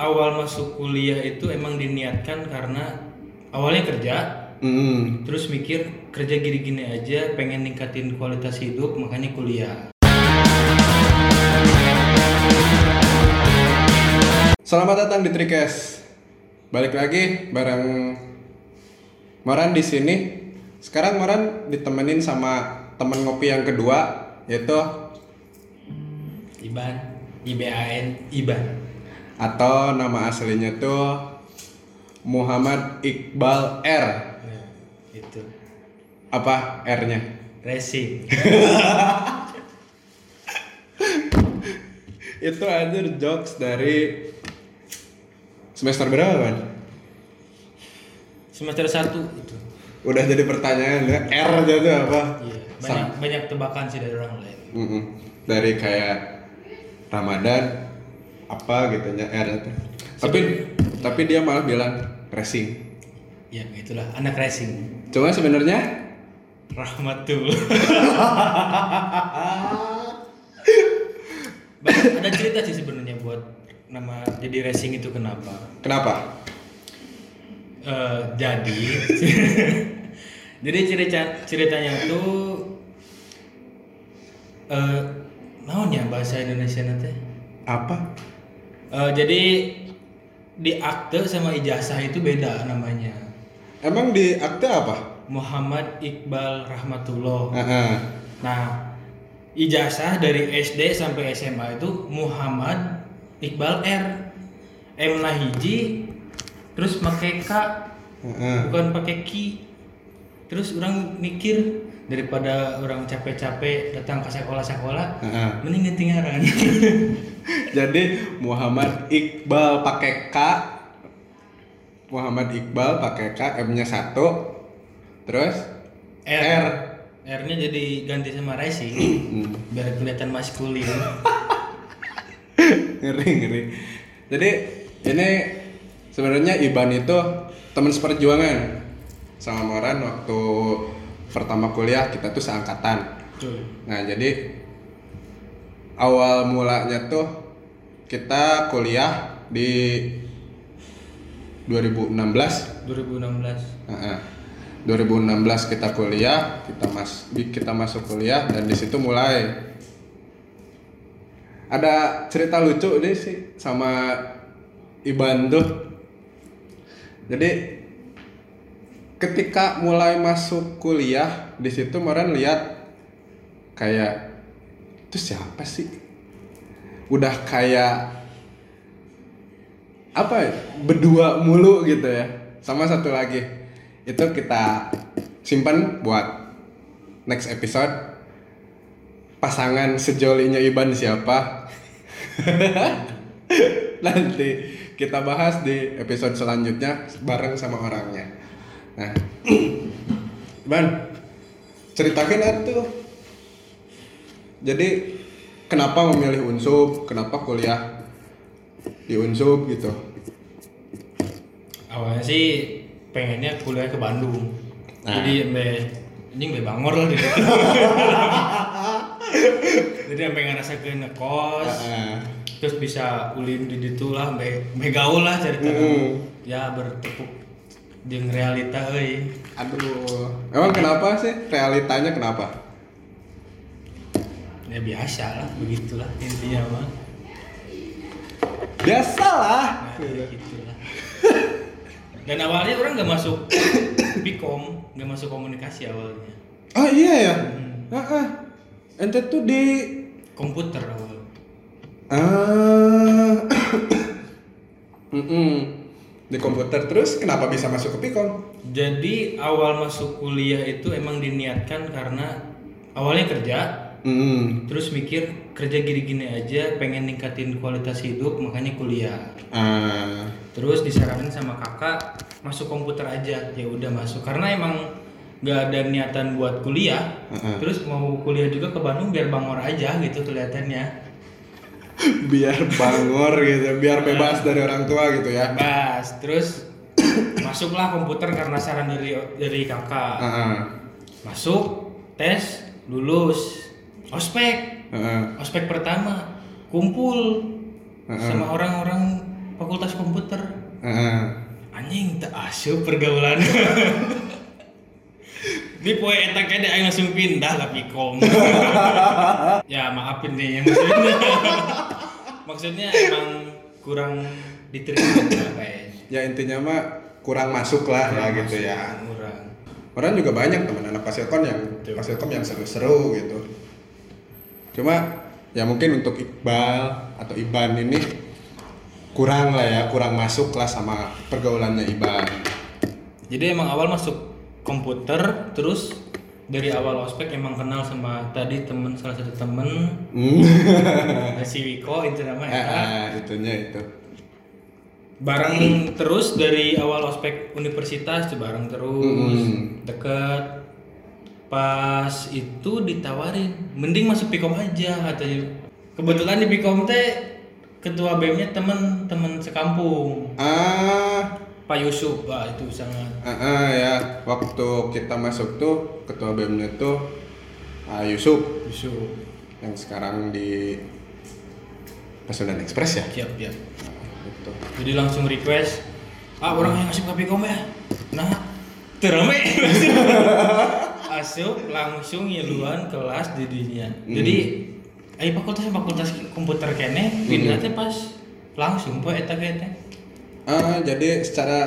awal masuk kuliah itu emang diniatkan karena awalnya kerja, Mm-mm. terus mikir kerja gini-gini aja, pengen ningkatin kualitas hidup, makanya kuliah. Selamat datang di Trikes. Balik lagi bareng Moran di sini. Sekarang Moran ditemenin sama teman ngopi yang kedua yaitu Iban, IBAN, Iban. Atau nama aslinya tuh Muhammad Iqbal R. Nah, itu Apa R-nya? racing. Itu aja jokes dari semester berapa kan? Semester 1 itu. Udah jadi pertanyaan ya. R aja tuh apa? Iya, banyak banyak tebakan sih dari orang lain. Mm-mm. Dari kayak Ramadan apa gitu nya R itu. Tapi tapi dia malah bilang racing. Ya, itulah anak racing. Cuma sebenarnya Rahmatul. Ada cerita sih sebenarnya buat nama jadi racing itu kenapa? kenapa? Eh, jadi jadi cerita ceritanya tuh eh naonnya bahasa Indonesia nanti? Apa? Eh, jadi di akte sama ijazah itu beda namanya. Emang di akte apa? Muhammad Iqbal Rahmatullah. Heeh. Nah, ijazah dari SD sampai SMA itu Muhammad Iqbal R. M na hiji terus pakai K Heeh. bukan pakai Ki. Terus orang mikir daripada orang capek-capek datang ke sekolah-sekolah Heeh. mending ganti ngaran. Jadi Muhammad Iqbal pakai K. Muhammad Iqbal pakai K, M-nya satu. Terus R. R. R-nya jadi ganti sama racing Hmm. biar kelihatan maskulin. ngeri ngeri jadi ini sebenarnya Iban itu teman seperjuangan sama Moran waktu pertama kuliah kita tuh seangkatan. Nah jadi awal mulanya tuh kita kuliah di 2016 2016. Heeh. 2016 kita kuliah kita mas kita masuk kuliah dan di situ mulai. Ada cerita lucu nih sih sama Iban tuh. Jadi ketika mulai masuk kuliah di situ Moran lihat kayak itu siapa sih? Udah kayak apa ya, berdua mulu gitu ya sama satu lagi. Itu kita simpan buat next episode. Pasangan sejolinya Iban siapa? Nanti kita bahas di episode selanjutnya bareng sama orangnya nah Iban ceritakin atuh jadi kenapa memilih unsub kenapa kuliah di unsub gitu Awalnya sih pengennya kuliah ke Bandung. Nah. Jadi sampai ini sampai bangor lah gitu. Jadi sampai ngerasa ke ngekos, Heeh. terus bisa ulin di situ lah, sampai gaul lah cerita. Mm. Ya bertepuk dengan realita euy. Aduh, emang kenapa sih realitanya kenapa? Ya biasa lah, begitulah intinya mah. Biasalah. Nah, gitulah. Dan awalnya orang nggak masuk Pikom, nggak masuk komunikasi awalnya. Oh iya ya. Hmm. Ah, ah. ente tuh di Komputer awal. ah, Mm-mm. Di komputer terus kenapa bisa masuk ke Pikom? Jadi awal masuk kuliah itu emang diniatkan karena awalnya kerja, Mm. terus mikir kerja gini-gini aja, pengen ningkatin kualitas hidup, makanya kuliah. Ah, Terus disaranin sama kakak masuk komputer aja, ya udah masuk karena emang nggak ada niatan buat kuliah. Heeh. Terus mau kuliah juga ke Bandung biar bangor aja gitu kelihatannya. Biar bangor gitu, biar bebas dari orang tua gitu ya. Bas, terus masuklah komputer karena saran dari dari kakak. Ah, ah. Masuk, tes, lulus, ospek, Ah, ah. ospek pertama, kumpul Heeh. sama orang-orang fakultas komputer Heeh. anjing tak asup pergaulan di poe eta kade aing langsung pindah lah pikom. Ya maafin deh ya maksudnya. Maksudnya emang kurang diterima kayak ya intinya mah kurang masuk lah ya gitu ya. kurang. Orang juga banyak teman anak pasilkon yang pasilkom yang seru-seru gitu. Cuma ya mungkin untuk Iqbal atau Iban ini kurang lah ya kurang masuk lah sama pergaulannya Iban. Jadi emang awal masuk komputer terus dari awal ospek emang kenal sama tadi temen salah satu temen. Hmm. si Wiko itu namanya Eh, eh, itunya itu. Bareng terus dari awal ospek universitas tuh bareng terus. Mm-mm. deket. Pas itu ditawarin. Mending masuk pikom aja katanya. Kebetulan di pikom teh ketua BEM-nya temen temen sekampung. Ah Pak Yusuf wah itu sangat. Ah, ah, ya. Waktu kita masuk tuh ketua BEM-nya tuh ah, Yusuf. Yusuf. Yang sekarang di Pasundan Express ya? Siap siap. Nah, gitu. jadi langsung request ah orang yang ngasih ke pikom ya? Nah terame. Asup langsung ngiluan kelas di dunia. Jadi ayo fakultas fakultas komputer kene pindah teh pas langsung po eta teh Ah, jadi secara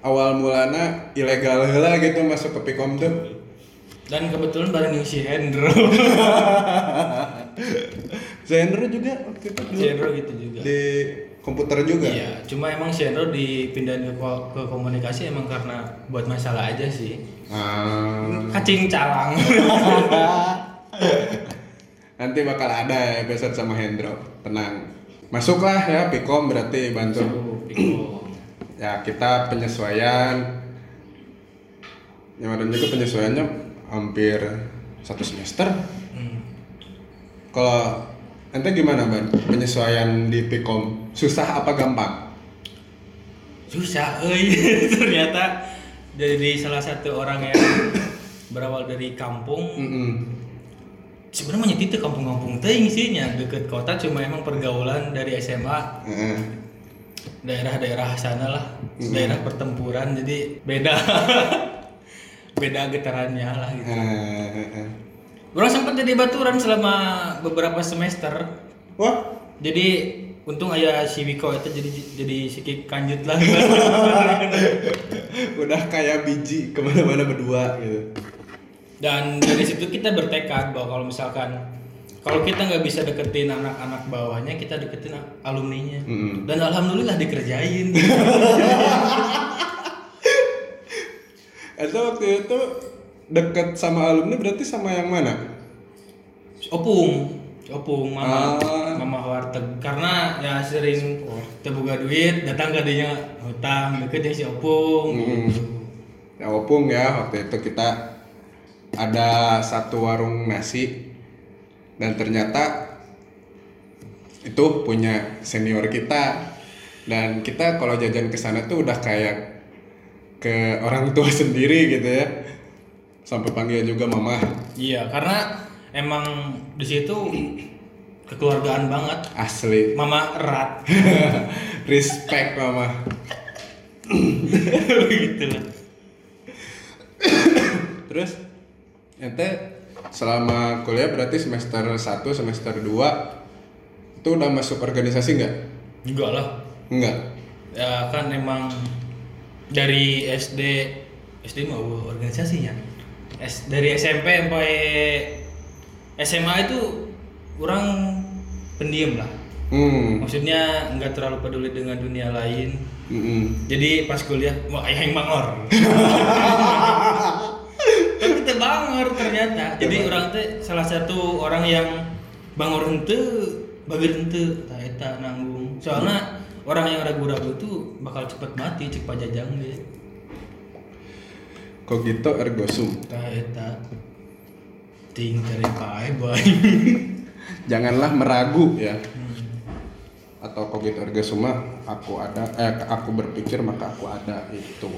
awal mulanya ilegal heula gitu masuk ke Pikom tuh. dan kebetulan bareng si Hendro Zendro juga waktu itu si Hendro gitu juga di komputer juga. iya cuma emang si Hendro dipindahin ke, ko- ke komunikasi emang karena buat masalah aja sih Ah, kacing calang nanti bakal ada episode sama Hendro. Tenang. Masuklah ya Pikom berarti bantu. Ya kita penyesuaian. Yang ada juga penyesuaiannya hampir satu semester. Hmm. Kalau ente gimana ban? Penyesuaian di Pikom susah apa gampang? susah euy ternyata jadi salah satu orang yang berawal dari kampung Mm-mm. sebenarnya nyeti itu kampung-kampung teuing sih nya deket kota cuma emang pergaulan dari SMA Heeh. Daerah-daerah sana lah. Mm. daerah pertempuran jadi beda. Beda getarannya lah gitu. Orang sempat jadi baturan selama beberapa semester. Wah, jadi untung ayah si Wiko itu jadi jadi sikik kanjut lah. Udah kayak biji ke mana-mana berdua gitu. dan dari situ kita bertekad bahwa kalau misalkan kalau kita nggak bisa deketin anak-anak bawahnya kita deketin alumninya Mm-mm. dan alhamdulillah dikerjain Itu waktu itu deket sama alumni berarti sama yang mana? opung opung mama Ah. mama warteg karena ya sering terbuka duit datang ke dia hutang deket si opung Mm. Ya opung ya waktu itu kita ada satu warung nasi dan ternyata itu punya senior kita. Dan kita kalau jajan ke sana tuh udah kayak ke orang tua sendiri gitu ya. Sampai panggil juga mama. Iya karena emang di situ kekeluargaan banget. Asli. Mama erat. Respect mama. Gitu lah. Terus ente selama kuliah berarti semester 1 semester 2 itu udah masuk organisasi nggak? Enggak lah. Nggak? Ya kan emang dari SD SD mah uh, organisasinya. S, dari SMP sampai SMA itu orang pendiam lah. Hmm. Maksudnya nggak terlalu peduli dengan dunia lain. Mm-mm. jadi pas kuliah wah ayah yang bangor bangor ternyata. Jadi orang teh salah satu orang yang bangor ente bagir ente tak eta nanggung. Soalnya orang yang ragu-ragu itu bakal cepet mati cek pajajang deh kogito ergo sum tak eta. Ting dari pae boy. Janganlah meragu ya. Atau kogito ergo sum mah aku ada eh aku berpikir maka aku ada itu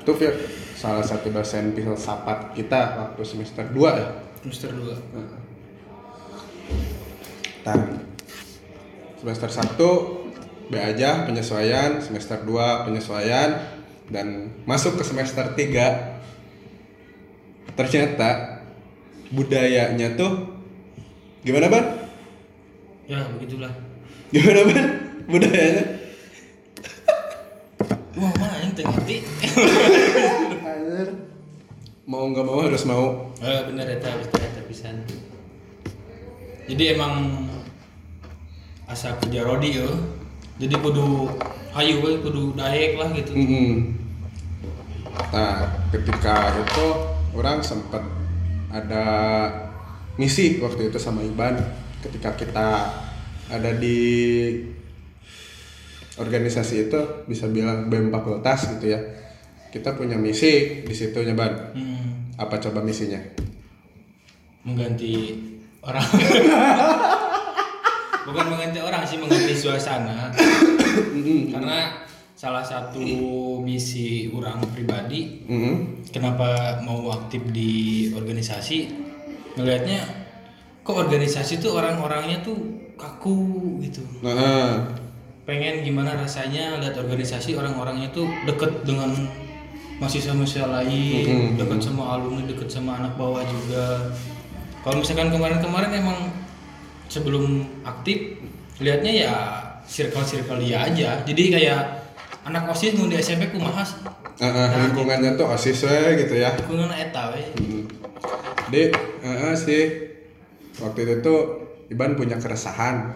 itu Fir, salah satu dosen filsafat kita waktu semester 2 ya? Mister dua. Ntar semester 1 B aja penyesuaian. Semester 2 penyesuaian. Dan masuk ke semester 3 ternyata budayanya tuh gimana ban? Ya begitulah. Gimana ban? Budayanya wah mah yang ngerti mau nggak mau harus mau Eh bener eta eta eta pisan. Jadi emang asa kerja rodi yo. Jadi kudu hayu we kudu daek lah gitu. Mm-mm. Nah, ketika itu orang sempat ada misi waktu itu sama Iban ketika kita ada di organisasi itu bisa bilang BEM fakultas gitu ya. Kita punya misi di situ Ban. Hmm, Apa coba misinya? mengganti orang. Bukan mengganti orang sih mengganti suasana. Karena salah satu misi orang pribadi Mm-mm. kenapa mau aktif di organisasi ngelihatnya kok organisasi tuh orang-orangnya tuh kaku gitu Nah, pengen gimana rasanya lihat organisasi orang-orangnya tuh deket dengan mahasiswa-mahasiswa lain Mhm. deket sama alumni deket sama anak bawah juga kalau misalkan kemarin-kemarin emang sebelum aktif lihatnya ya circle-circle dia aja jadi kayak anak osis mau di SMP kumaha sih? ah, ah, lingkungannya tuh osis we gitu ya. kunaon eta we Hmm. Jadi, eh, sih waktu itu tuh Iban punya keresahan.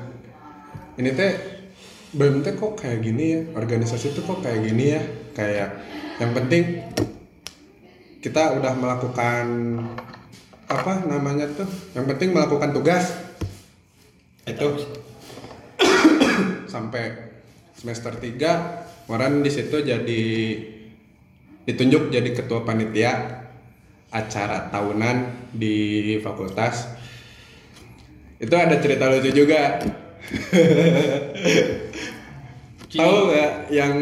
Ini teh BEM teh kok kayak gini ya, organisasi tuh kok kayak gini ya, kayak yang penting kita udah melakukan apa namanya tuh, yang penting melakukan tugas. Itu. Sampai semester 3 Moran di situ jadi ditunjuk jadi ketua panitia acara tahunan di fakultas. Itu ada cerita lucu juga. Tahu nggak yang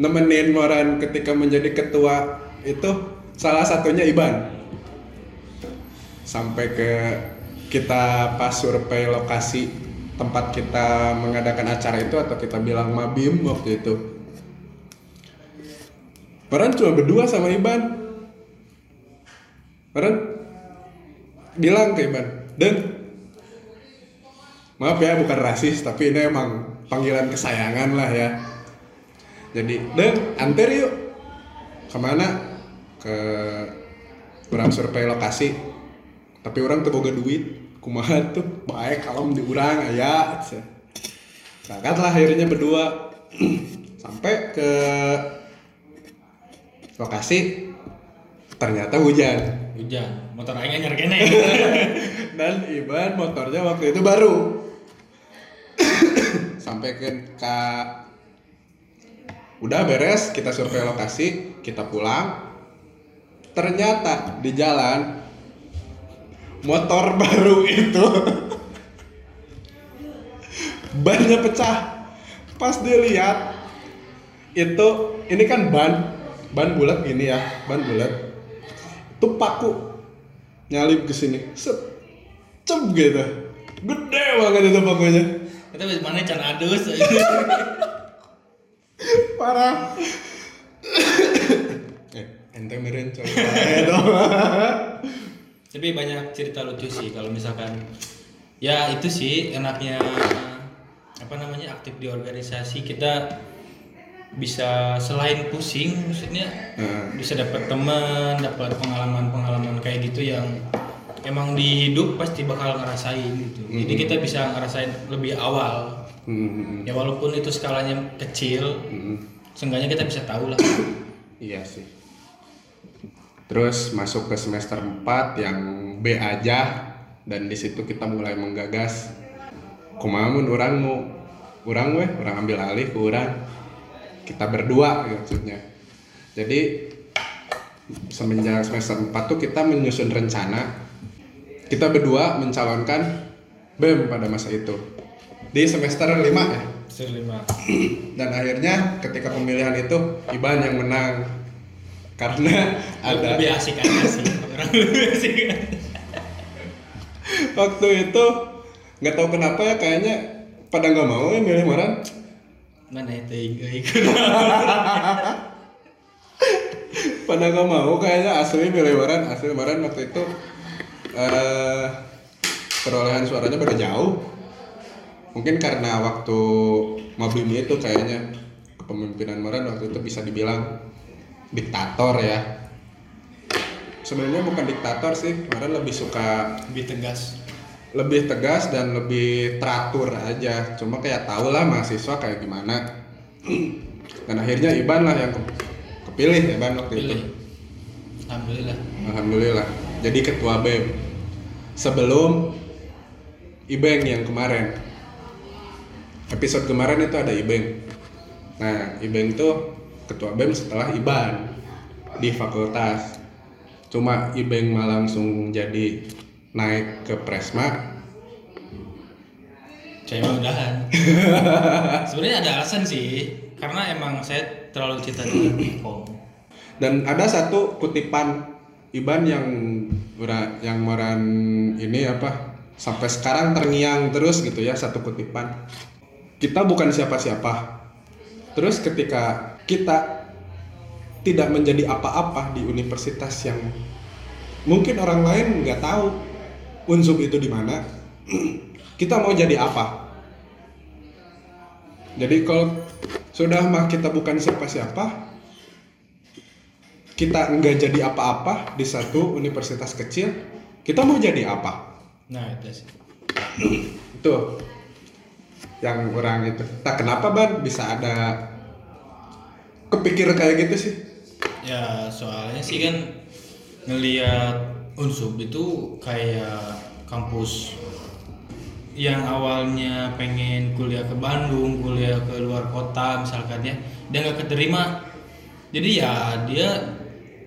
nemenin Moran ketika menjadi ketua itu salah satunya Iban. Sampai ke kita pas survei lokasi tempat kita mengadakan acara itu atau kita bilang mabim waktu itu. Moran cuma berdua sama Iban. Moran bilang ke Iban Deng maaf ya bukan rasis tapi ini emang panggilan kesayangan lah ya jadi Deng anter yuk. Ke mana? Ke orang survei lokasi. Tapi orang tuh boga duit. Kumaha tuh? Baik kalau di urang aya. Berangkat lah akhirnya berdua. Sampai ke lokasi. Ternyata hujan. Hujan. Motor aing anyar kene. Dan Iban motornya waktu itu baru. Sampai ke, ke udah beres. Kita survei lokasi kita pulang. Ternyata di jalan motor baru itu bannya pecah. Pas dilihat itu ini kan ban ban bulat gini ya ban bulat. Itu paku nyalip ke sini set cep gitu. Gede banget itu pakunya. Kita bisa mana can adus parah. Eh ente meren tapi banyak cerita lucu sih kalau misalkan ya itu sih enaknya apa namanya aktif di organisasi. Kita bisa selain pusing maksudnya Nah, bisa dapat teman dapat pengalaman-pengalaman kayak gitu yang emang di hidup pasti bakal ngerasain gitu. Jadi kita bisa ngerasain lebih awal hmm, ya walaupun itu skalanya kecil hmm, seenggaknya kita bisa tahu lah. Iya sih. Terus masuk ke semester 4 yang B aja dan di situ kita mulai menggagas. Kumamun orang mau orang weh orang ambil alih ke orang kita berdua maksudnya. Jadi semenjak semester 4 tuh kita menyusun rencana. Kita berdua mencalonkan BEM pada masa itu di semester 5 ya. Serlima. dan akhirnya ketika pemilihan itu Iban yang menang. Karena ada lebih asik aja sih. Orang lebih asik. Waktu itu nggak tahu kenapa ya kayaknya pada nggak mau ya milih Moran mana itu ikut? Pada nggak mau kayaknya asli milih Waran asli Waran waktu itu eh perolehan suaranya beda jauh mungkin karena waktu Mabini itu kayaknya kepemimpinan Waran waktu itu bisa dibilang diktator ya. Sebenarnya bukan diktator sih Waran lebih suka lebih tegas. Lebih tegas dan lebih teratur aja. Cuma kayak tau lah mahasiswa kayak gimana. Dan akhirnya Iban lah yang ke- kepilih Iban waktu itu. Alhamdulillah. Alhamdulillah. Jadi ketua BEM sebelum Ibeng yang kemarin episode kemarin itu ada Ibeng. Nah Ibeng tuh ketua BEM setelah Iban di fakultas. Cuma Ibeng mah langsung jadi naik ke Presma. Saya udahan. Sebenarnya ada alasan sih karena emang saya terlalu cinta dengan Kom dan ada satu kutipan Iban yang yang moran ini apa sampai sekarang terngiang terus gitu ya satu kutipan kita bukan siapa-siapa. Terus ketika kita tidak menjadi apa-apa di universitas yang mungkin orang lain nggak tahu unsur itu di mana kita mau jadi apa? Jadi kalau sudah mah kita bukan siapa-siapa kita nggak jadi apa-apa di satu universitas kecil, kita mau jadi apa? nah itu sih. Itu yang orang itu. Tak kenapa ban bisa ada kepikir kayak gitu sih? ya soalnya sih kan ngelihat unsub itu kayak kampus yang awalnya pengen kuliah ke Bandung, kuliah ke luar kota misalkan ya, dia nggak keterima. Jadi ya dia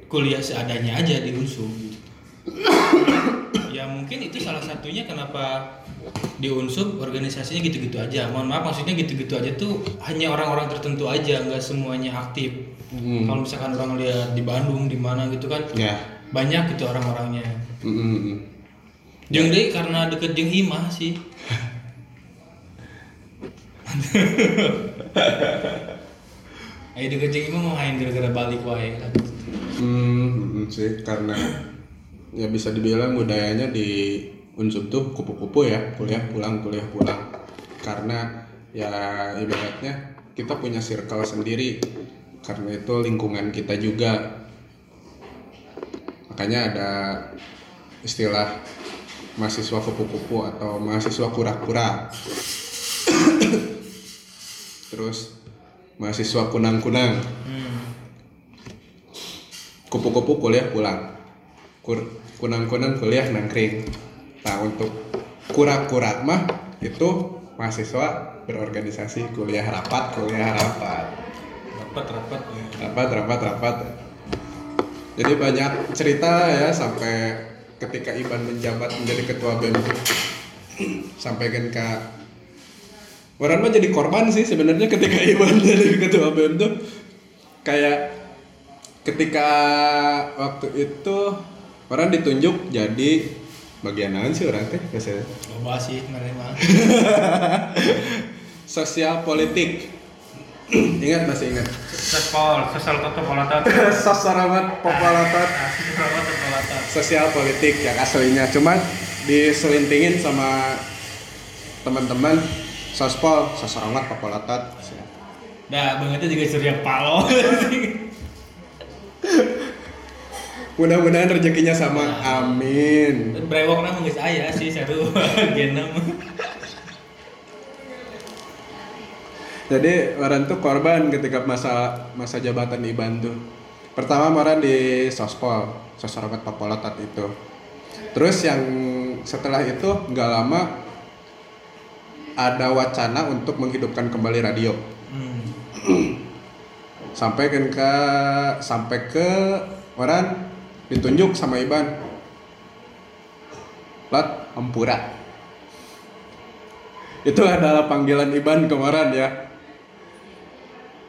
kuliah seadanya aja di Unsub. ya mungkin itu salah satunya kenapa di Unsub organisasinya gitu-gitu aja. Mohon maaf maksudnya gitu-gitu aja tuh hanya orang-orang tertentu aja, nggak semuanya aktif. Hmm. Kalau misalkan orang lihat di Bandung di mana gitu kan Ya. banyak gitu orang-orangnya. Mm-mm. Jeung deui karena deket jeung Himah sih. Ayo deket jeung Himah mau main gara-gara balik wae. Hmm, mm, sih karena ya bisa dibilang budayanya di Unsub tuh kupu-kupu ya, kuliah pulang, kuliah pulang. Karena ya ibaratnya kita punya circle sendiri. Karena itu lingkungan kita juga. Makanya ada istilah mahasiswa kupu-kupu atau mahasiswa kura-kura. Terus mahasiswa kunang-kunang kupu-kupu kuliah pulang Kur- kunang-kunang kuliah nangkring nah untuk kura-kura mah itu mahasiswa berorganisasi kuliah rapat kuliah rapat Rapat rapat. ya. rapat rapat rapat jadi banyak cerita ya sampai ketika Iban menjabat menjadi ketua BEM sampaikan ke orang mah jadi korban sih sebenarnya ketika Iban jadi ketua BEM tuh kayak ketika waktu itu orang ditunjuk jadi bagian naon sih orang teh biasanya Loba sih kemarin mah. sosial politik ingat masih ingat Sespol, sesal toto polatat. sosaramat populatat Sesal toto polatat. sosial politik yang aslinya cuman diselintingin sama teman-teman sospol sosaramat populatat Dah, bangetnya juga surya palo. mudah-mudahan rezekinya sama amin Brewok nama geus aya sih seru genam. Jadi Maran tuh korban ketika masa masa jabatan Iban tuh. Pertama Maran di Sospol, Sosaramat Papolatat itu. Terus yang setelah itu nggak lama ada wacana untuk menghidupkan kembali radio. Hmm. Sampai ke sampai ke Maran ditunjuk sama Iban. Lat Ampura. Itu adalah panggilan Iban kemarin ya.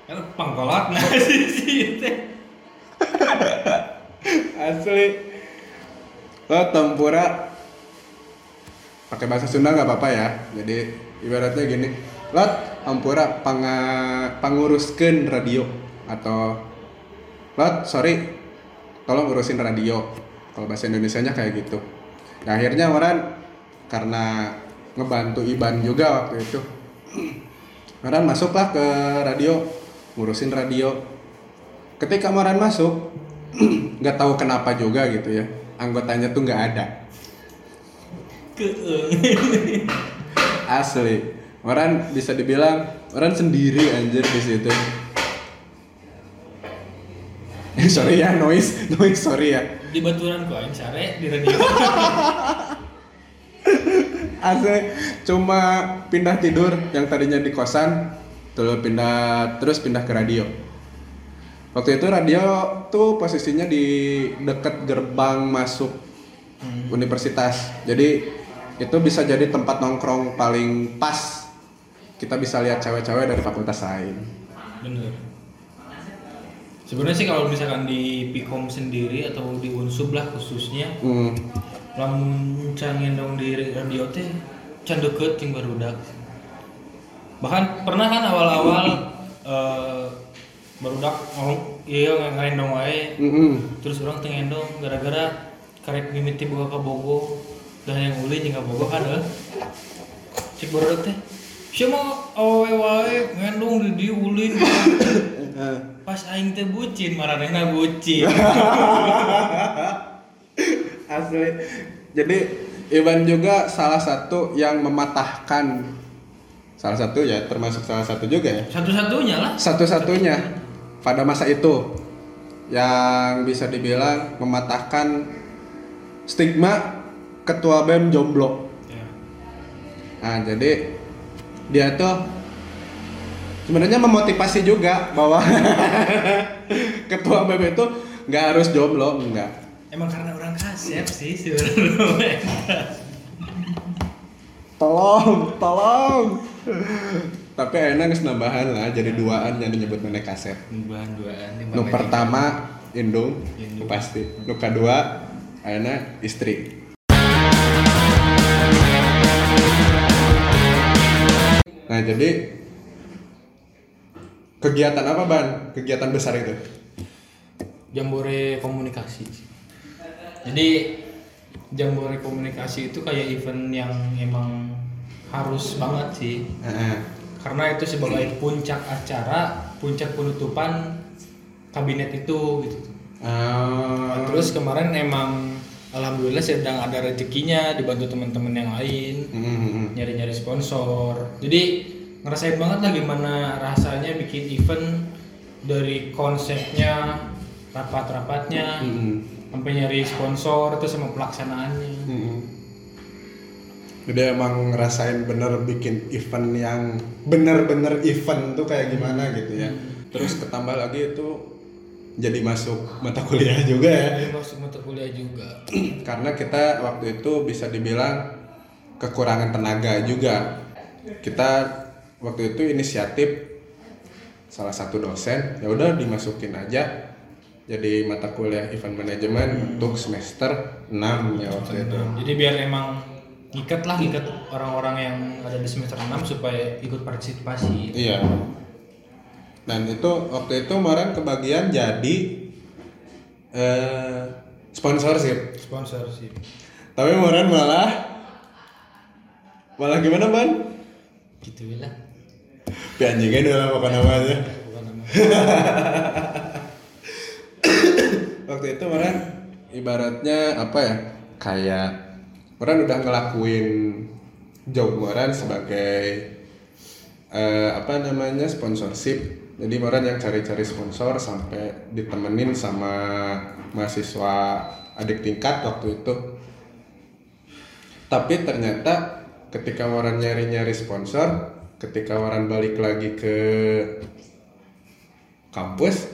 Kan pangkolot nah sih sih teh. asli lo tempura pakai bahasa Sunda nggak apa-apa ya jadi ibaratnya gini lot ampura panga, panguruskeun radio atau lot sorry tolong urusin radio. Kalau bahasa Indonesia nya kayak gitu. Nah, akhirnya orang karena ngebantu Iban juga waktu itu orang masuklah ke radio ngurusin radio. Ketika Moran masuk nggak tahu kenapa juga gitu ya anggotanya tuh nggak ada. Asli. Orang bisa dibilang orang sendiri anjir di situ sorry ya noise noise sorry ya. Di baturan kok aing sare di radio. Asli cuma pindah tidur yang tadinya di kosan terus pindah terus pindah ke radio. Waktu itu radio tuh posisinya di dekat gerbang masuk universitas. Jadi itu bisa jadi tempat nongkrong paling pas. Kita bisa lihat cewek-cewek dari fakultas lain. Bener sebenarnya sih kalau misalkan di Pikom sendiri atau di Unsub lah khususnya hmm. lamun can ngendong di radio teh can deket jeung barudak. Bahkan pernah kan awal-awal eh barudak ngomong iya ngendong wae. Mm-mm. terus orang teu ngendong gara-gara karek mimiti boga ka bogo. Dan yang uli jeung ka bogo kan eh. Cek barudak teh siapa awe wae ngendong di di ulin Eh, pas aing teh bucin maranehna bucin. Asli. Jadi Iwan juga salah satu yang mematahkan. Salah satu ya termasuk salah satu juga ya. Satu-satunya lah. Satu-satunya pada masa itu. Yang bisa dibilang mematahkan stigma ketua BEM jomblo. ya. Nah, jadi dia tuh sebenarnya memotivasi juga bahwa ketua BEM itu nggak harus jomblo, enggak. emang karena orang kasep sih sebenarnya Tolong, tolong. Tapi enak geus nambahan lah jadi duaan yang mana kaset. bahan duaan di Nu pertama indung, Indung. pasti. Nu kedua ayeuna istri. Nah, jadi kegiatan apa, Ban? Kegiatan besar itu? Jambore komunikasi. Jadi Jambore komunikasi itu kayak event yang emang harus banget sih. Heeh. Karena itu sebagai puncak acara, puncak penutupan kabinet itu gitu. Ah, Terus kemarin emang alhamdulillah sedang ada rezekinya dibantu teman-teman yang lain. Mm, mm, mm. nyari-nyari sponsor. Jadi ngerasain banget lah gimana rasanya bikin event dari konsepnya, rapat-rapatnya, Mm, sampai nyari sponsor itu sama pelaksanaannya. mm, mm. Jadi emang ngerasain bener bikin event yang bener-bener event tuh kayak gimana gitu ya. Terus ketambah lagi itu jadi masuk mata kuliah juga ya. Jadi masuk mata kuliah juga. Karena kita waktu itu bisa dibilang kekurangan tenaga juga. Kita waktu itu inisiatif salah satu dosen ya udah dimasukin aja jadi mata kuliah event management untuk semester 6 ya waktu itu. Jadi biar emang ngikat lah ngikat orang-orang yang ada di semester 6 supaya ikut partisipasi. Iya. Dan itu waktu itu kemarin kebagian jadi eh, sponsorship. Sponsor sih. Tapi kemarin malah malah gimana ban? Gitu lah. Tapi anjingnya udah lama apa namanya. Waktu itu kemarin ibaratnya apa ya? Kayak kemarin udah ngelakuin job kemarin sebagai eh, apa namanya sponsorship. Jadi kemarin yang cari-cari sponsor sampai ditemenin sama mahasiswa adik tingkat waktu itu. Tapi ternyata ketika orang nyari-nyari sponsor, ketika orang balik lagi ke kampus,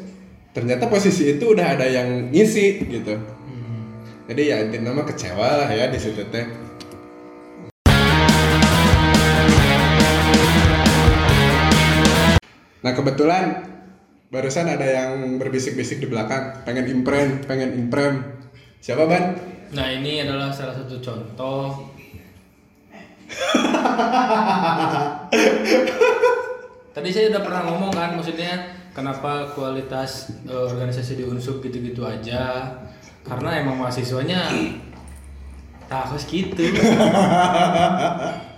ternyata posisi itu udah ada yang ngisi gitu. Jadi ya intinya mah kecewa lah ya di situ teh. Nah kebetulan barusan ada yang berbisik-bisik di belakang, pengen imprem, pengen imprem. Siapa ban? Nah ini adalah salah satu contoh Tadi saya udah pernah ngomong kan, maksudnya kenapa kualitas eh, organisasi di Unsub gitu-gitu aja? Karena emang mahasiswanya tak harus gitu.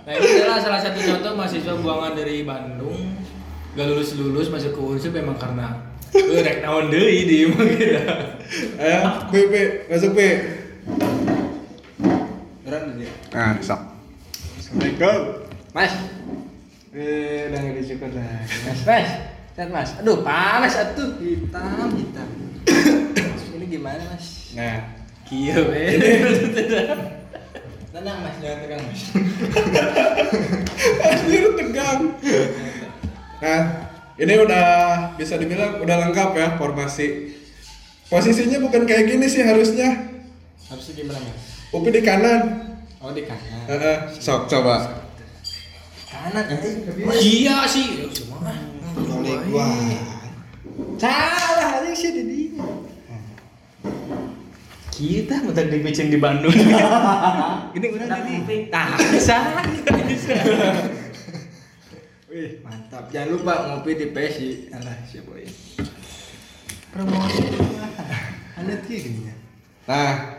nah ini adalah salah satu contoh mahasiswa buangan dari Bandung gak lulus lulus masuk ke Unsub memang karena eh rek naon deui di kira. Ayo, masuk dia. Nah, sok. Assalamualaikum. Mas. Eh, udah nggak dicukur lagi. Mas, mas. Lihat mas. Aduh, panas atuh. Hitam, hitam. Mas, ini gimana mas? Nah, Kieu we. Tenang mas, jangan tegang mas. anjir tegang. Nah, ini udah bisa dibilang udah lengkap ya formasi. Posisinya bukan kayak gini sih harusnya. Harusnya gimana mas? Upi di kanan. Oh di kanan. Heeh, sok coba. Kanan eh. Iya sih. Cuma Boleh gua. Salah aja sih di dia. kita mentak dipicing di Bandung. Ini udah tadi. Nah, bisa. Bisa. Wih, mantap. Jangan lupa ngopi di Pesi. Alah, siapa ya? Promosi. Ada tiga gini ya. Nah,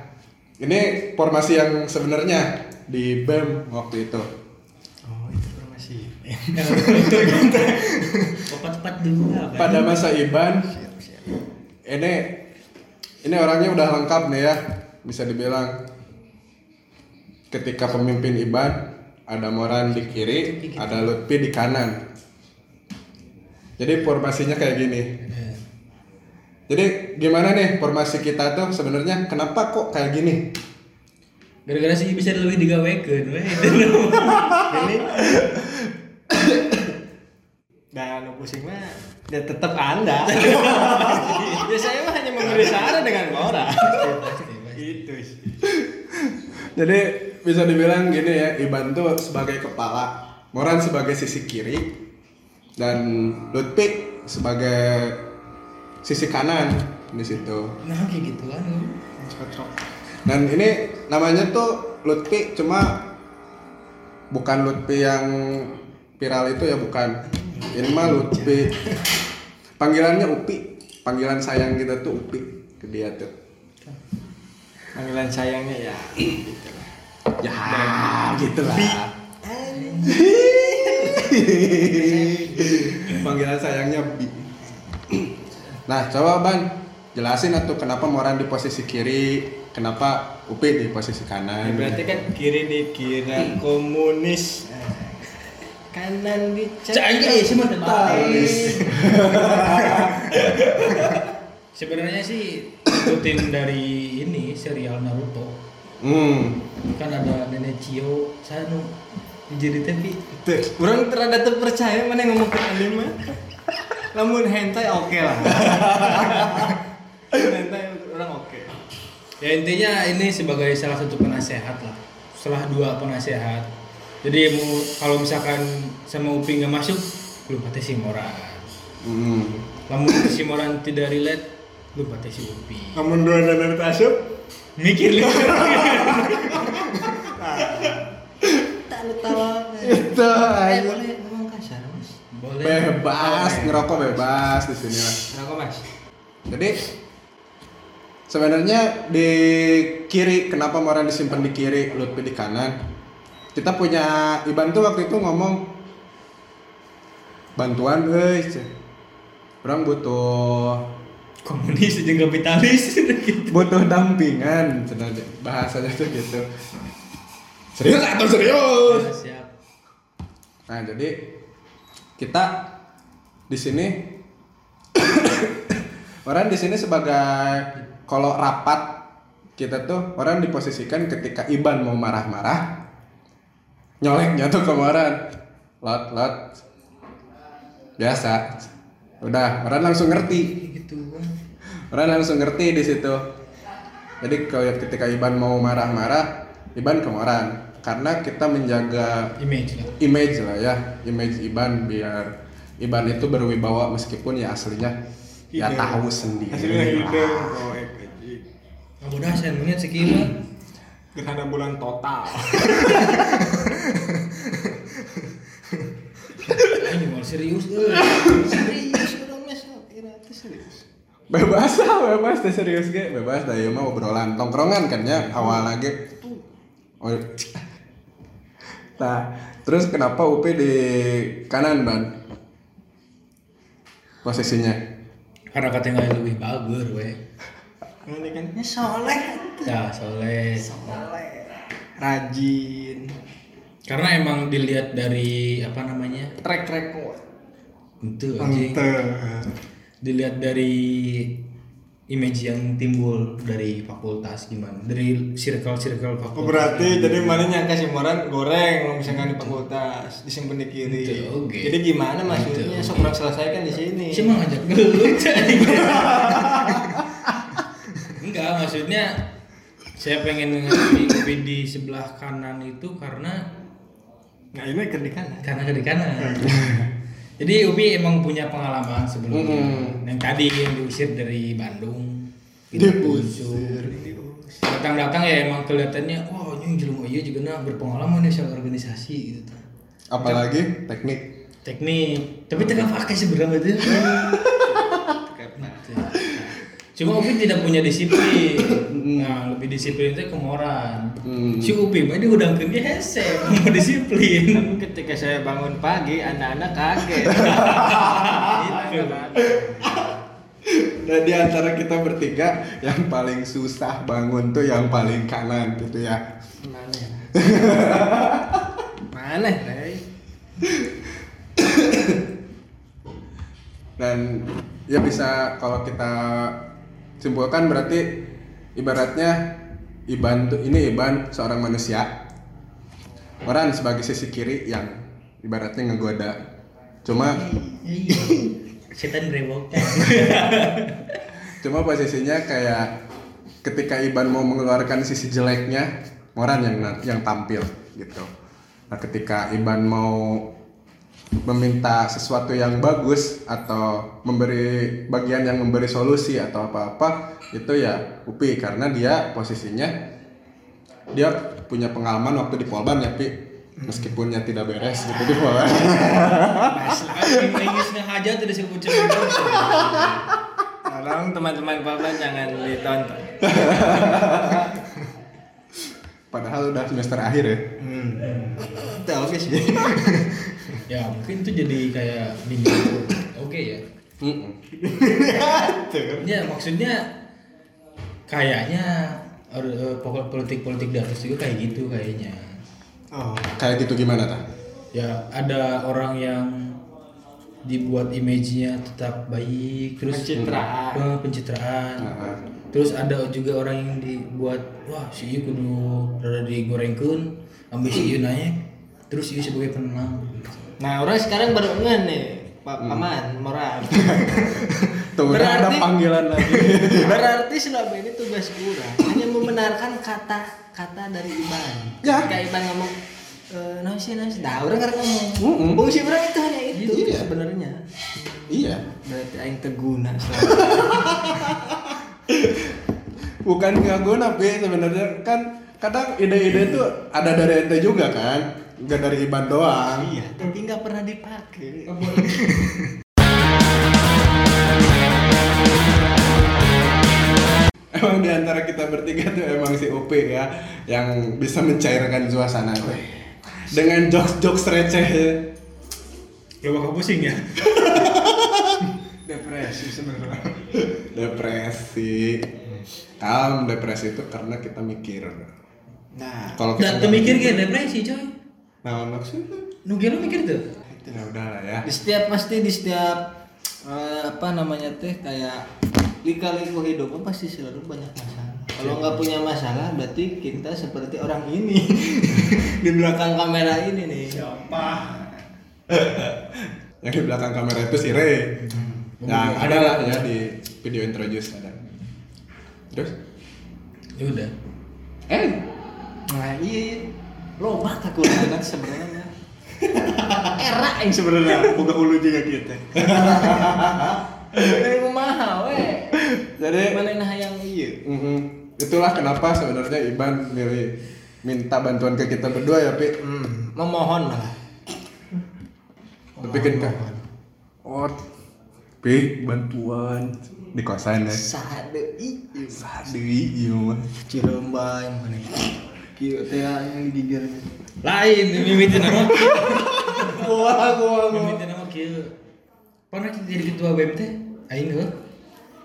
ini formasi yang sebenarnya di BEM waktu itu. Oh, itu promosi. Tepat-tepat dulu apa? Pada masa Iban, Siap, siap. ini ini orangnya udah lengkap nih ya, bisa dibilang. Ketika pemimpin Iban, ada Moran di kiri, ada Lutfi di kanan. Jadi formasinya kayak gini. Jadi gimana nih formasi kita tuh sebenarnya? Kenapa kok kayak gini? Gara-gara sih bisa lebih digawekeun we. Ini. Dan pusing mah ya tetap anda. Ya saya mah hanya memberi saran dengan orang itu sih Jadi bisa dibilang gini ya, Iban tuh sebagai kepala, Moran sebagai sisi kiri, dan Lutfi sebagai sisi kanan di situ. Nah, kayak gitu kan. cocok Dan ini namanya tuh Lutfi cuma bukan Lutfi yang viral itu ya bukan. Ini mah Lutfi. Panggilannya Upi. Panggilan sayang kita tuh Upi ke dia tuh. panggilan sayangnya ya gitu lah Ya. Panggilan sayangnya Bi. Nah, coba Ban, jelasin atau kenapa Moran di posisi kiri, kenapa Upi di posisi kanan. berarti kan kiri dikira komunis kanan ya mah Talis. Sebenarnya sih ikutin dari ini serial Naruto. Hmm. Kan ada nenek Cio, saya nu jadi tapi Tuh, orang terada terpercaya mana yang ngomong ke anime mah. Namun hentai oke lah. hentai orang oke. ya intinya ini sebagai salah satu penasehat lah. Setelah dua penasehat. Jadi mau kalau misalkan sama Upi nggak masuk, lu pasti si Moran. Hmm. Lamun si Moran tidak relate, lu pasti si Upi. Namun dua dan asup Mikir lu. tak tawa. Itu Eh, aja. Boleh. Bebas, ngerokok bebas di sini lah. Kenapa, Mas? Jadi sebenarnya di kiri kenapa Moran disimpan di kiri, Lutfi di kanan? Kita punya Iban tuh waktu itu ngomong bantuan guys. Orang butuh Komunis jeung kapitalis gitu. butuh dampingan sebenarnya bahasanya tuh gitu. Serius atau serius? Siap. Nah, jadi kita di sini orang di sini sebagai kalau rapat kita tuh orang diposisikan ketika Iban mau marah-marah nyoleknya tuh kemarin lot lot. Biasa. Udah orang langsung ngerti. Gitu. orang langsung ngerti di situ. Jadi kalau ketika Iban mau marah-marah Iban ke orang karena kita menjaga Image lah. image lah ya image Iban biar Iban itu berwibawa meskipun ya aslinya ya Hidung. tahu sendiri Hasilnya hidung. lah. Oh, eh, eh, Kamu dah saya melihat sekilas. gerhana bulan total. Ini mau serius serius kira itu serius bebas lah bebas teh serius ge bebas dah ieu mah obrolan tongkrongan kan ya awal lagi oh nah terus kenapa UP di kanan ban? Posisinya? Karena katanya lebih bagus we ini kan ini soleh. Ya soleh. Soleh. Rajin. Karena emang dilihat dari apa namanya? Track record. Itu anjing. Dilihat dari image yang timbul dari fakultas gimana dari circle circle fakultas Oh berarti jadi mana nyangka si Moran goreng misalkan di fakultas disimpan di kiri. Itu, oke. Jadi gimana maksudnya? Itu. Sok orang selesaikan di sini. sih mau ngajak enggak maksudnya saya pengen ngasih kopi di sebelah kanan itu karena Nah ini ke di kanan. karena ke di kanan jadi Upi emang punya pengalaman sebelumnya Mm-mm. yang tadi yang diusir dari Bandung. Tidak unsur datang-datang ya emang kelihatannya wah ini jelema iya juga nah berpengalaman ya soal organisasi gitu. Apalagi teknik. Teknik. Tapi tidak pakai sebenarnya itu cuma Upi tidak punya disiplin nah lebih disiplin itu kemoran Hmm. si Upi mah dia udah dia hese mau disiplin Tapi ketika saya bangun pagi, anak-anak kaget. Itu. dan di antara kita bertiga yang paling susah bangun tuh yang paling kanan gitu ya Mana? ya? Mana? Rey? dan ya bisa kalau kita simpulkan berarti ibaratnya Iban ini Iban seorang manusia. Orang sebagai sisi kiri yang ibaratnya ngegoda. Cuma setan berewokan cuma posisinya kayak ketika Iban mau mengeluarkan sisi jeleknya Moran yang yang tampil gitu. Nah ketika Iban mau meminta sesuatu yang bagus atau memberi bagian yang memberi solusi atau apa-apa itu ya Upi karena dia posisinya dia punya pengalaman waktu di Polban ya Pi meskipunnya tidak beres gitu di Polban aja sebut Tolong teman-teman Papa jangan ditonton. padahal udah semester akhir ya Hmm. Sih. Ya mungkin itu jadi kayak bimbing oke ya Mm-mm. ya maksudnya kayaknya eh, pokok politik politik di atas juga kayak gitu kayaknya Oh. kayak gitu gimana ta? ya ada orang yang dibuat image-nya tetap baik terus Pencitraan. Eh, pencitraan Nah, terus ada juga orang yang dibuat wah si Ieu kudu rada digorengkeun ambil si Ieu naik terus Ieu sebagai penenang Nah, orang sekarang baru ngeh nih, Pak Paman, Moran. tuh udah ada Berarti- panggilan lagi Berarti selama ini tugas kurang hanya membenarkan kata-kata dari Iban. Ya. Ketika Iban ngomong eh nah sih nah sih. Nah, orang kan ngomong. Mm-mm. Fungsi orang itu hanya itu Iya. sebenarnya. iya Berarti aing teguna bukan nggak guna Pi sebenarnya kan kadang ide-ide tuh ada dari ente juga kan nggak dari Iban doang. Iya, tapi nggak pernah dipakai. emang di antara kita bertiga tuh emang si OP ya yang bisa mencairkan suasana tuh. Dengan jokes-jokes receh. Ya bakal pusing ya. Depresi sebenarnya. depresi. Kalem depresi itu karena kita mikir. Nah, kalau kita mikir kayak depresi coy nah maksudnya nu lu mikir tuh? Ya udah lah ya. Di setiap pasti di setiap eh, apa namanya teh kayak lika-liku hidup kan pasti selalu banyak masalah. Kalau nggak punya masalah berarti kita seperti orang ini. Di belakang kamera ini nih. Siapa? yang di belakang kamera itu si Ray yang ada lah ya di video introduce ada. Terus? Ya udah. Eh? Nah iya, lo mah aku kan sebenarnya. Era yang sebenarnya buka ulu juga kita. Ini mahal weh. jadi Mana nah yang iya? mhm. itulah kenapa sebenarnya Iban milih minta bantuan ke kita berdua ya Pi Hmm, memohon malah. tapi kan oh P bantuan di kosan ya Sade i iya mah Ciremba yang mana Kieu teh yang digigir lain mimitin nama. Gua gua mimitin nama kieu pernah kita jadi ketua BEM teh aing heuh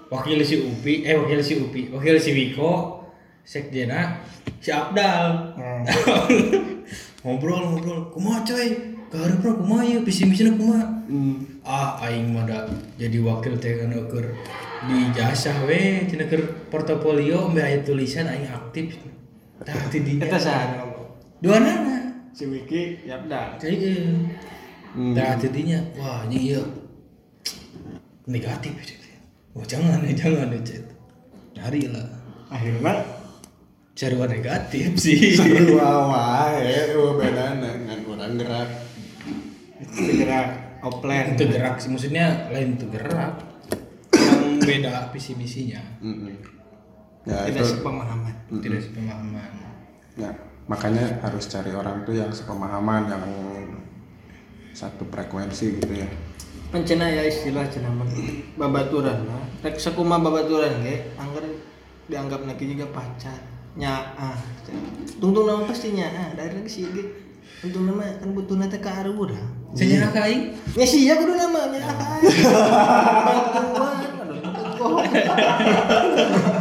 wakil si Upi eh wakil si Upi wakil si Wiko sekjena si Abdal. Ngobrol ngobrol. Kumaha coy? Kaharep bro kumaha ya visi misina kumaha? Hmm. ah aing mah jadi wakil teh keur di jasa we cenah portofolio mbak tulisan aing aktif tah ti di Eta saha ngomong dua nana Si Wiki Yapda Jadi Hmm. Tah tidinya wah ini iya negatif. Wah jangan ya jangan ya cek. Cari lah. Akhirnya Cari warna negatif sih. seru wae oh bedana ngan kurang gerak segera offline Itu gerak sih maksudnya lain itu gerak. Yang beda visi misinya. Mm-mm. Ya tidak itu sepemahaman Tidak sepemahaman. ya makanya harus cari orang tuh yang sepemahaman yang satu frekuensi gitu ya. Pencena ya istilah mah. Babaturan mah. Rek sakuma babaturan ge. Angger dianggap lagi juga pacar. Nyaa tungtung nama pasti nyaa dari lagi sih ge. Tungtung nama kan butuh nate ke arah urang Senyara kain. ya sih ya kudu nama nyaa kan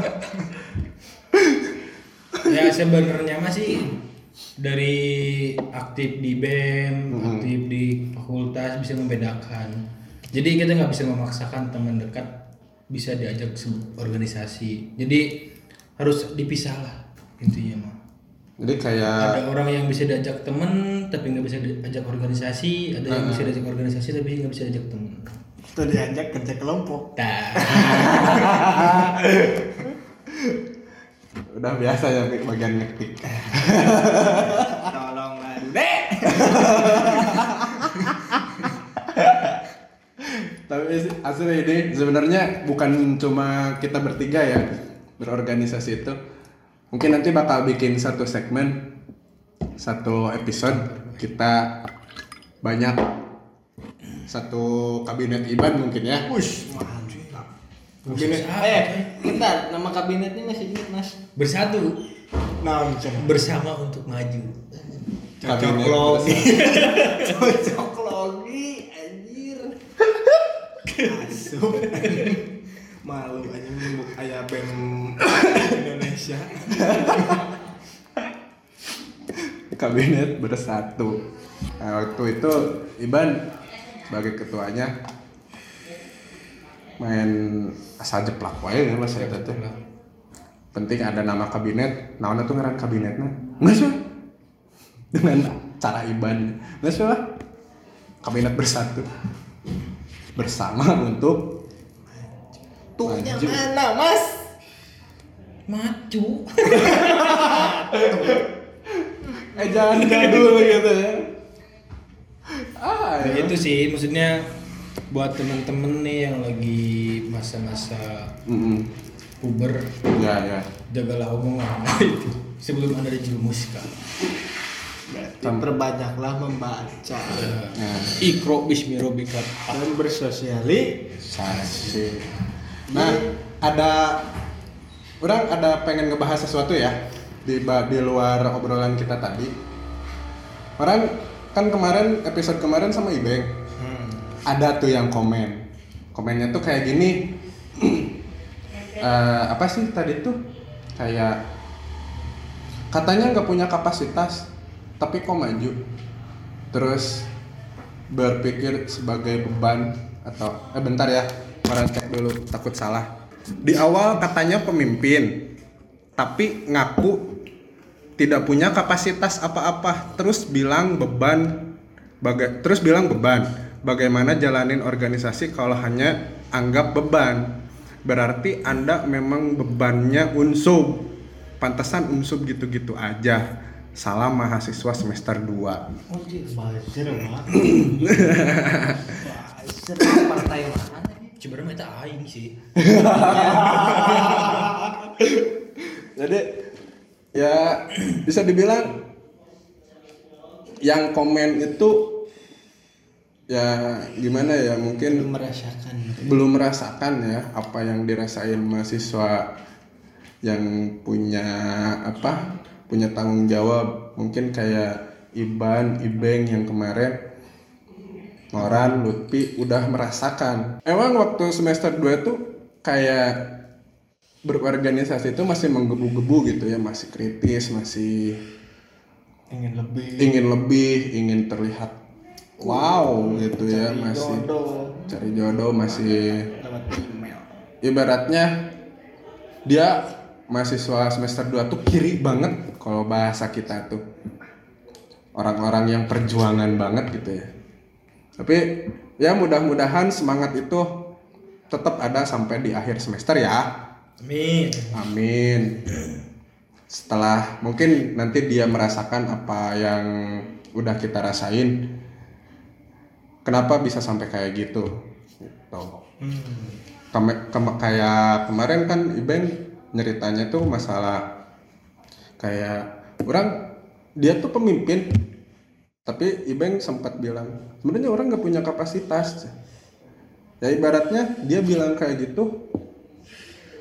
ya sebenarnya masih dari aktif di BEM, aktif di fakultas bisa membedakan. Jadi kita nggak bisa memaksakan teman dekat bisa diajak organisasi. Jadi harus dipisah lah intinya mah. jadi kayak Ada orang yang bisa diajak temen tapi nggak bisa diajak organisasi, ada yang bisa diajak organisasi tapi nggak bisa diajak temen. itu diajak kerja kelompok Nah, udah biasa ya bagian ngetik. Tolonglah dek tapi asli ini sebenarnya bukan cuma kita bertiga ya berorganisasi itu. Mungkin nanti bakal bikin satu segmen satu episode kita banyak satu kabinet iban mungkin ya. Mantap. Kabinet apa, eh, bentar, nama kabinetnya masih ingat mas? bersatu Nah, bersama untuk maju. Cocok Kabinet logi. Cocok logi, anjir. Asup. Malu aja membuk ayah BEM Indonesia. kabinet bersatu nah, waktu itu Iban sebagai ketuanya main asal jeplak wae ya mas saya teh penting ada nama kabinet nah tuh ngaran kabinetnya. Nggak sih dengan cara Iban. Nggak sih lah kabinet bersatu. Bersama untuk Tuhnya mana, Mas? Maju. eh jangan jadul gitu ya. Ah ya. itu sih maksudnya buat temen-temen nih yang lagi masa-masa Mm-mm. puber ya ya jagalah omongan itu sebelum anda dijerumuskan. Perbanyaklah membaca ya. Ikro bismirobika. dan bersosialisasi. Sasi. Nah, ada orang ada pengen ngebahas sesuatu ya di di luar obrolan kita tadi. Orang kan kemarin episode kemarin sama Ibeng. Ada tuh yang komen. Komennya tuh kayak gini. Eh, apa sih tadi tuh? Kayak katanya nggak punya kapasitas, tapi kok maju. Terus berpikir sebagai beban atau eh bentar ya, orang cek dulu takut salah. Di awal katanya pemimpin, tapi ngaku tidak punya kapasitas apa-apa, terus bilang beban baga- terus bilang beban. Bagaimana jalanin organisasi kalau hanya anggap beban? Berarti Anda memang bebannya unsub. Pantesan unsub gitu-gitu aja. Salam mahasiswa semester 2. Anjir, buzzer mah. Buzzer partai mana? Sebenarnya itu aing sih. Jadi ya bisa dibilang yang komen itu ya gimana ya mungkin belum merasakan. belum merasakan ya apa yang dirasain mahasiswa yang punya apa punya tanggung jawab. Mungkin kayak Iban, Ibeng yang kemarin Noran, Lutfi udah merasakan. Emang waktu semester 2 tuh kayak berorganisasi itu masih menggebu-gebu gitu ya masih kritis masih ingin lebih. ingin lebih ingin terlihat wow gitu ya masih jodoh. cari jodoh masih lewat email. Ibaratnya dia mahasiswa semester 2 tuh kiri banget kalau bahasa kita tuh. Orang-orang yang perjuangan banget gitu ya. Tapi ya mudah-mudahan semangat itu tetap ada sampai di akhir semester ya. Amin. amin. Setelah mungkin nanti dia merasakan apa yang udah kita rasain kenapa bisa sampai kayak gitu? Gitu. Keme- kema- kayak kemarin kan Ibeng nyeritanya tuh masalah kayak orang dia tuh pemimpin tapi Ibeng sempat bilang sebenarnya orang nggak punya kapasitas. Ya ibaratnya dia bilang kayak gitu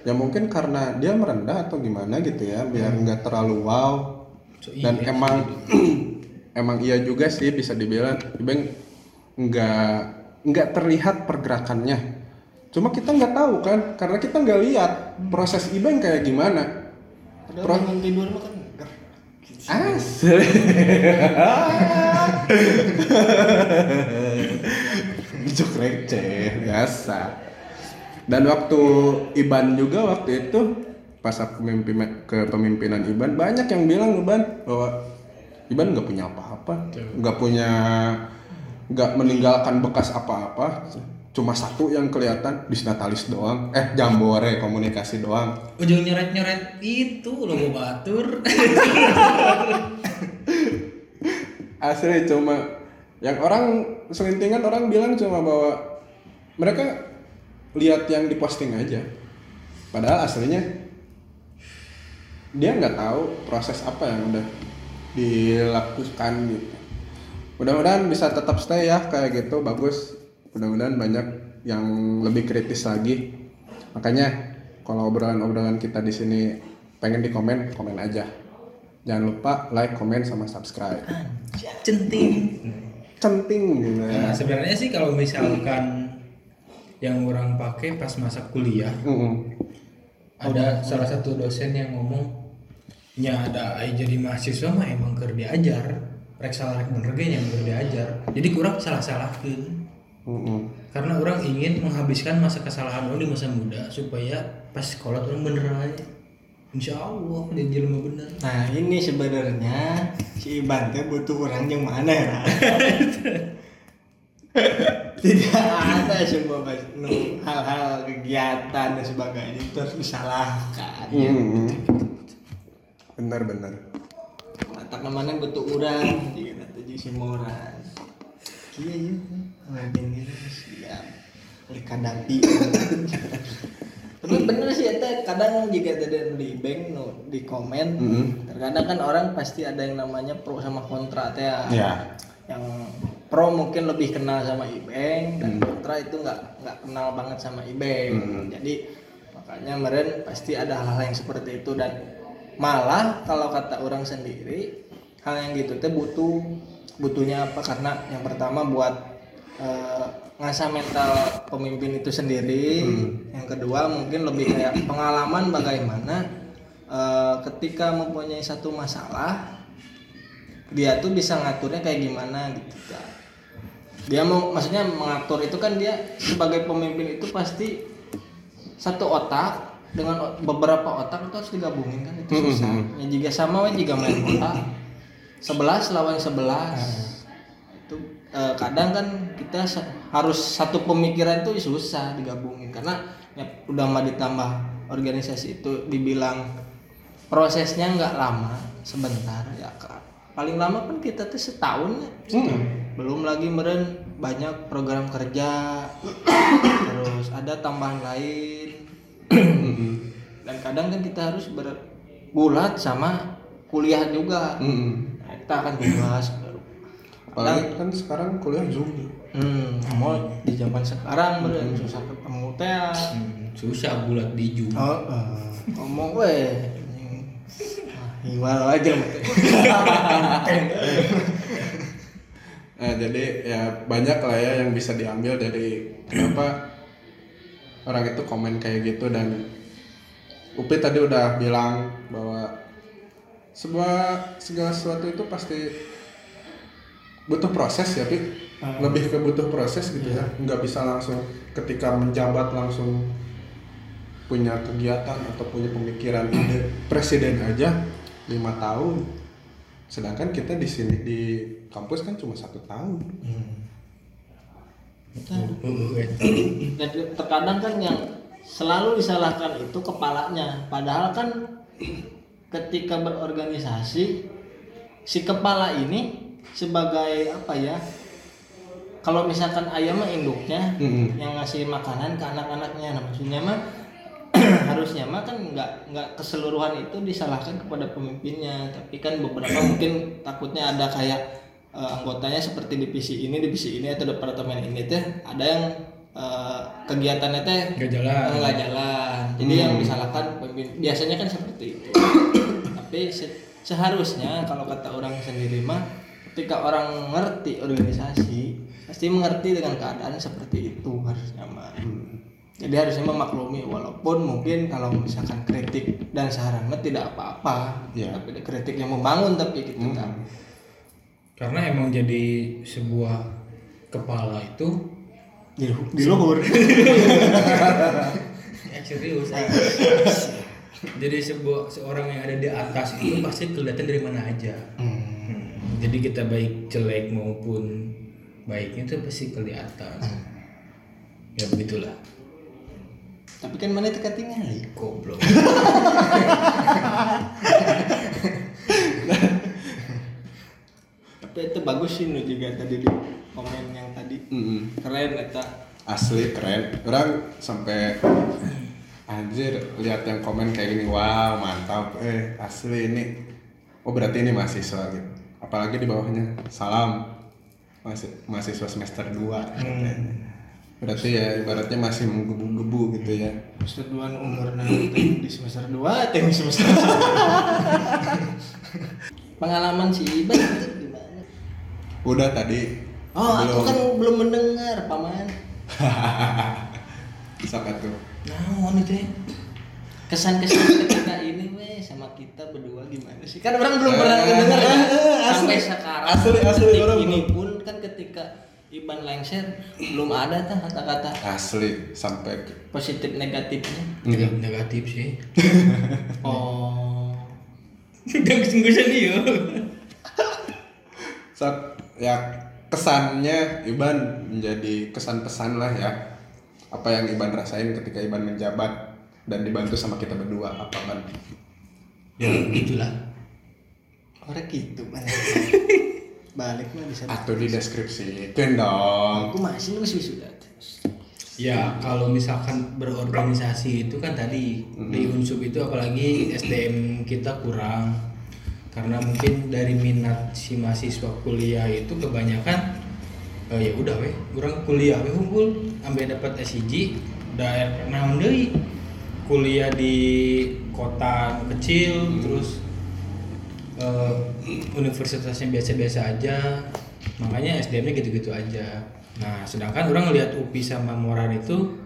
ya mungkin karena dia merendah atau gimana gitu ya biar nggak terlalu wow. So, dan emang emang iya juga sih bisa dibilang Ibeng nggak nggak terlihat pergerakannya. Cuma kita nggak tahu kan karena kita nggak lihat proses Ibeng kayak gimana. Padahal Pro- bangun tidur mah kan asli. Jok receh biasa. Dan waktu Iban juga waktu itu pas aku pemimpin ke pemimpinan Iban banyak yang bilang Iban bahwa Iban nggak punya apa-apa nggak punya nggak meninggalkan bekas apa-apa cuma satu yang kelihatan disnatalis doang. Eh jambore komunikasi doang. Ujung nyoret-nyoret itu logo batur. asli cuma yang orang selintingan orang bilang cuma bahwa mereka lihat yang diposting aja. Padahal aslinya dia nggak tahu proses apa yang udah dilakukan gitu mudah-mudahan bisa tetap stay ya kayak gitu. Bagus. Mudah-mudahan banyak yang lebih kritis lagi. Makanya kalau obrolan-obrolan kita di sini pengen di komen komen aja. Jangan lupa like comment sama subscribe. Centing. centing gitu ya Nah, sebenarnya sih kalau misalkan yang orang pakai pas masa kuliah Mm-mm. ada salah satu dosen yang ngomong nya ada ai jadi mahasiswa mah emang keur diajar rek salah rek bener yang keur diajar jadi kurang salah salahkeun Mm-mm. karena orang ingin menghabiskan masa kesalahan orang di masa muda supaya pas sekolah orang bener aja insya Allah dia jelma bener Nah ini sebenarnya si Iban teh butuh orang yang mana ya? Tidak ada semua nu hal-hal kegiatan dan sebagainya itu harus disalahkan. Mm-mm. benar-benar Tak ke mana butuh orang, jika nanti jadi si moran. Iya iya, ngelakuin gitu siap. Oleh kadapi. Tapi bener sih eta kadang jika ada di bank no, di komen Mm-mm. terkadang kan orang pasti ada yang namanya pro sama kontra teh ya. ya yang pro mungkin lebih kenal sama Ibeng dan kontra itu nggak nggak kenal banget sama Ibeng Hmm. jadi makanya meren pasti ada hal-hal yang seperti itu dan malah kalau kata orang sendiri hal yang gitu teh butuh butuhnya apa? Karena yang pertama buat eh, ngasah mental pemimpin itu sendiri. Yang kedua mungkin lebih kayak pengalaman bagaimana eh, ketika mempunyai satu masalah dia tuh bisa ngaturnya kayak gimana gitu dia mau maksudnya mengatur itu kan dia sebagai pemimpin itu pasti satu otak dengan beberapa otak itu harus digabungin kan itu susah. Ya jika sama jika main otak sebelas lawan sebelas. Itu eh, kadang kan kita sa- harus satu pemikiran itu susah digabungin. Karena ya, udah mah ditambah organisasi itu dibilang prosesnya nggak lama sebentar ya kak paling lama kan kita tuh setahun ya. Belum lagi meren banyak program kerja. Terus ada tambahan lain dan kadang kan kita harus bergulat sama kuliah juga Mm-mm. Nah, kita akan bahas apalagi kan sekarang kuliah zoom Hmm, mau di zaman sekarang bener susah ketemu teh. Hmm, susah bulat di Zoom. Oh, eh, ngomong weh. Ah, Iwal aja. Nah, jadi ya banyak lah ya yang bisa diambil dari kenapa orang itu komen kayak gitu dan Upi tadi udah bilang bahwa sebuah segala sesuatu itu pasti butuh proses ya, Pi. Lebih ke butuh proses gitu ya. Nggak bisa langsung ketika menjabat langsung punya kegiatan atau punya pemikiran ide presiden aja lima tahun. Sedangkan kita di sini di kampus kan cuma satu tahun. Dan terkadang kan yang selalu disalahkan itu kepalanya. Padahal kan ketika berorganisasi si kepala ini sebagai apa ya? Kalau misalkan ayam mah induknya Mm-mm. yang ngasih makanan ke anak-anaknya, nah maksudnya mah harusnya mah kan nggak nggak keseluruhan itu disalahkan kepada pemimpinnya, tapi kan beberapa mungkin takutnya ada kayak eh, anggotanya seperti divisi ini, divisi ini atau departemen ini teh ada yang eh, kegiatannya teh Nggak jalan. nggak jalan. Jadi yang disalahkan pemimpin biasanya kan seperti itu. tapi se- seharusnya kalau kata orang sendiri mah ketika orang ngerti organisasi pasti mengerti dengan keadaan seperti itu harusnya mah. Jadi harusnya memaklumi walaupun mungkin kalau misalkan kritik dan saran mah tidak apa-apa. Iya. Tapi kritik yang membangun tapi gitu kan. Karena emang jadi sebuah kepala itu Di, di luhur. ya serius. jadi sebuah seorang yang ada di atas itu pasti kelihatan dari mana aja. Hmm, Jadi kita baik jelek maupun baiknya itu pasti kelihatan. Ya begitulah. tapi kan mana teka tinggali. Goblok. Tapi itu bagus sih nu juga tadi di komen yang tadi. Mm-mm. Keren eta. asli keren. Orang sampai anjir lihat yang komen kayak gini wow mantap. Eh asli ini. Oh berarti ini mahasiswa gitu. Apalagi di bawahnya. Salam. Masih mahasiswa semester 2 berarti ya ibaratnya masih menggebu-gebu gitu ya. Semester 2 nu umurna teh di semester 2 teh di semester Pengalaman si Iban itu? Udah tadi Oh, aku kan belum mendengar, Paman. siapa tuh Nah, itu ya. Kesan-kesan ketika ini weh sama kita berdua gimana sih? Kan orang belum pernah Eh, mendengar kan? asli. Sampai sekarang. Asli, asli, orang ini belum. pun kan ketika Iban lengser belum ada tuh kata-kata asli sampai ke- positif negatifnya. Neg- negatif sih. Oh. Udah kesungguhan dia. saat ya kesannya Iban menjadi kesan pesan lah ya apa yang Iban rasain ketika Iban menjabat dan dibantu sama kita berdua apa ban Ya gitulah. Orang gitu mana? Balik mah bisa. atau di deskripsi itu dong Aku masih masih sudah. Ya kalau misalkan berorganisasi itu kan tadi di unsur itu apalagi SDM kita kurang karena mungkin dari minat si mahasiswa kuliah itu kebanyakan eh, ya udah weh kurang kuliah weh unggul sampai dapat SIG daerah naon deui kuliah di kota kecil terus eh, universitasnya biasa-biasa aja. Makanya SDM-nya gitu-gitu aja. Nah sedangkan orang lihat UPI sama Moran itu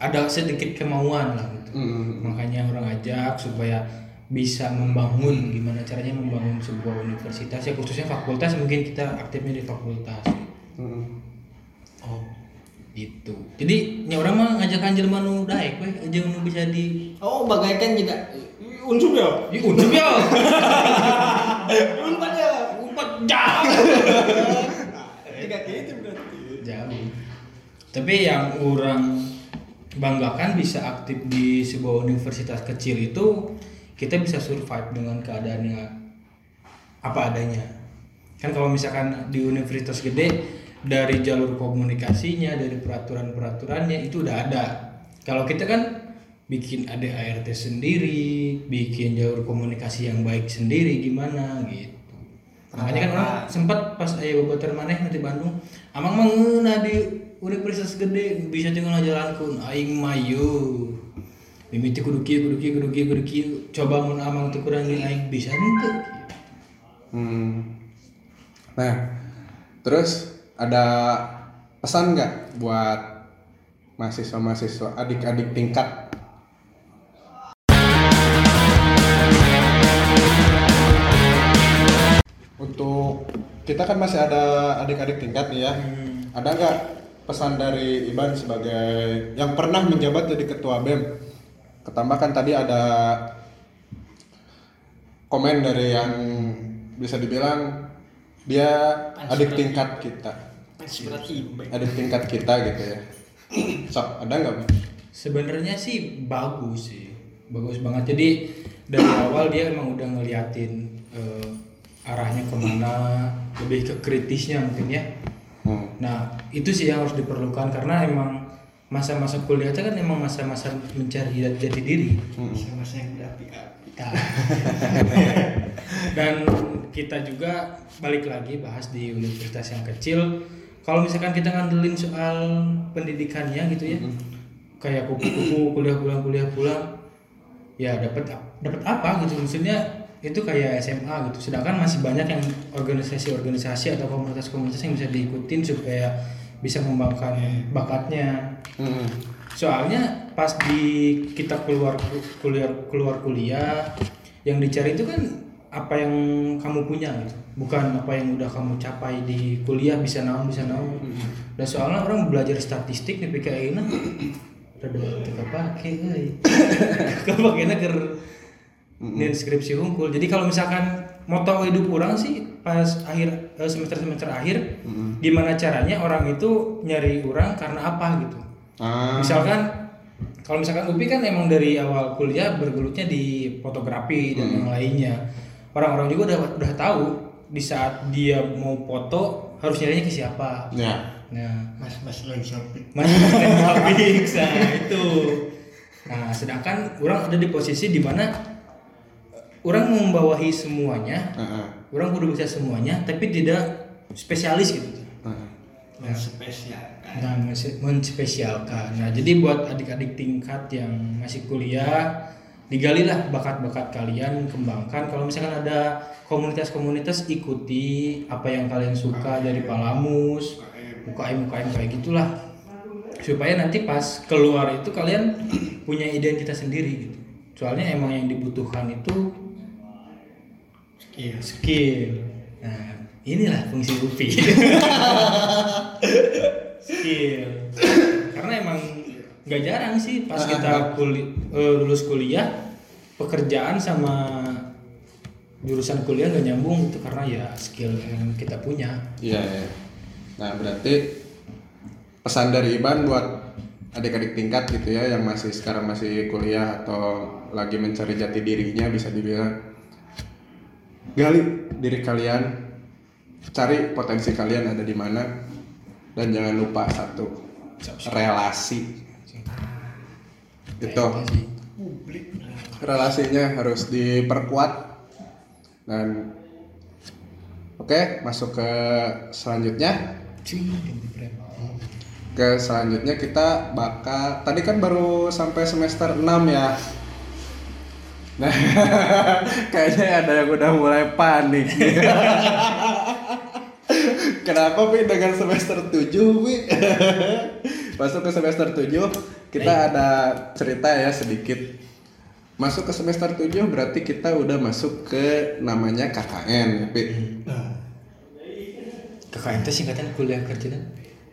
ada sedikit kemauan lah gitu. Mm. makanya orang ajak supaya bisa membangun gimana caranya membangun sebuah universitas ya khususnya fakultas mungkin kita aktifnya di fakultas Mm. oh itu jadi nya orang mah ngajak anjir manu daek weh aja nu bisa di Oh, bagaikan juga unsur ya. Ih, udah ya Umpan ya. umpat jauh Tiga gitu berarti. jauh tapi yang orang banggakan bisa aktif di sebuah universitas kecil itu kita bisa survive dengan keadaannya apa adanya. Kan kalau misalkan di universitas gede dari jalur komunikasinya dari peraturan peraturannya itu udah ada. Kalau kita kan bikin ada ART sendiri bikin jalur komunikasi yang baik sendiri gimana gitu. Makanya kan orang sempat pas aya boboter maneh nanti Bandung amang mah ngeuna di universitas gede bisa tinggal jalankeun aing mayu mimiti kudu kieu kudu kieu kudu kieu kudu kieu coba mun amang teu kurang aing bisa henteu Hmm. Nah, terus ada pesan nggak buat mahasiswa-mahasiswa adik-adik tingkat? Untuk kita kan masih ada adik-adik tingkat nih ya. Ada nggak pesan dari Iban sebagai yang pernah menjabat jadi ketua BEM? Ketambahkan tadi ada komen dari yang bisa dibilang dia adik tingkat kita. Adik tingkat kita gitu ya. Sok ada nggak Bang? sebenarnya sih bagus sih. Bagus banget. Jadi dari awal dia emang udah ngeliatin eh, arahnya ke mana lebih ke kritisnya mungkin ya. Hmm. nah itu sih yang harus diperlukan karena emang masa-masa kuliah itu kan emang masa-masa mencari jati diri. Masa-masa yang berapi-api. Dan kita juga balik lagi bahas di universitas yang kecil. Kalau misalkan kita ngandelin soal pendidikannya gitu ya kayak kupu-kupu kuliah pulang kuliah pulang ya dapat dapat apa gitu? Maksudnya itu kayak SMA gitu. Sedangkan masih banyak yang organisasi-organisasi atau komunitas-komunitas yang bisa diikutin supaya bisa mengembangkan bakatnya Hmm. soalnya pas di kita keluar kuliah keluar kuliah yang dicari itu kan apa yang kamu punya gitu. Bukan apa yang udah kamu capai di kuliah bisa naon bisa naon. Dan soalnya orang belajar statistik nih PKI na rada teu kapake euy kapakena keur nin skripsi hungkul jadi kalau misalkan moto hidup orang sih pas akhir semester semester akhir gimana caranya orang itu nyari orang karena apa gitu Ah, misalkan kalau misalkan Upi kan emang dari awal kuliah bergelutnya di fotografi dan yang lainnya. Orang-orang juga udah udah tahu di saat dia mau foto harus nyarinya ke siapa. Ya. nah. Mas-mas lagi shopping. mana grafik nah itu. Nah sedangkan orang ada di posisi di mana eh, orang membawahi semuanya Heeh. orang kudu bisa semuanya tapi tidak spesialis gitu Heeh. Yang spesial kan. Nah, menspesialkan. Nah, jadi buat adik-adik tingkat yang masih kuliah, digalilah bakat-bakat kalian, kembangkan. Kalau misalkan ada komunitas-komunitas, ikuti apa yang kalian suka dari Palamus, UKM UKM kayak gitulah. Supaya nanti pas keluar itu kalian punya identitas sendiri gitu. Soalnya emang yang dibutuhkan itu Iya. skill. Inilah fungsi UPI. skill. Karena emang nggak jarang sih pas kita kuli- eh, lulus kuliah pekerjaan sama jurusan kuliah nggak nyambung itu karena ya skill yang kita punya. Iya, iya. Nah, berarti pesan dari Iban buat adik-adik tingkat gitu ya yang masih sekarang masih kuliah atau lagi mencari jati dirinya bisa dibilang gali diri kalian, cari potensi kalian ada di mana dan jangan lupa satu relasi. Itu. Publik. relasinya harus diperkuat. Dan oke masuk ke selanjutnya. Ke selanjutnya kita bakal tadi kan baru sampai semester 6 ya nah kayaknya ada yang udah mulai panik. Kenapa Pi? Dengan semester 7 Pi? Masuk ke semester 7 kita ada cerita ya sedikit. Masuk ke semester 7 berarti kita udah masuk ke namanya KKN ya Pi? KKN itu singkatan kuliah kerja?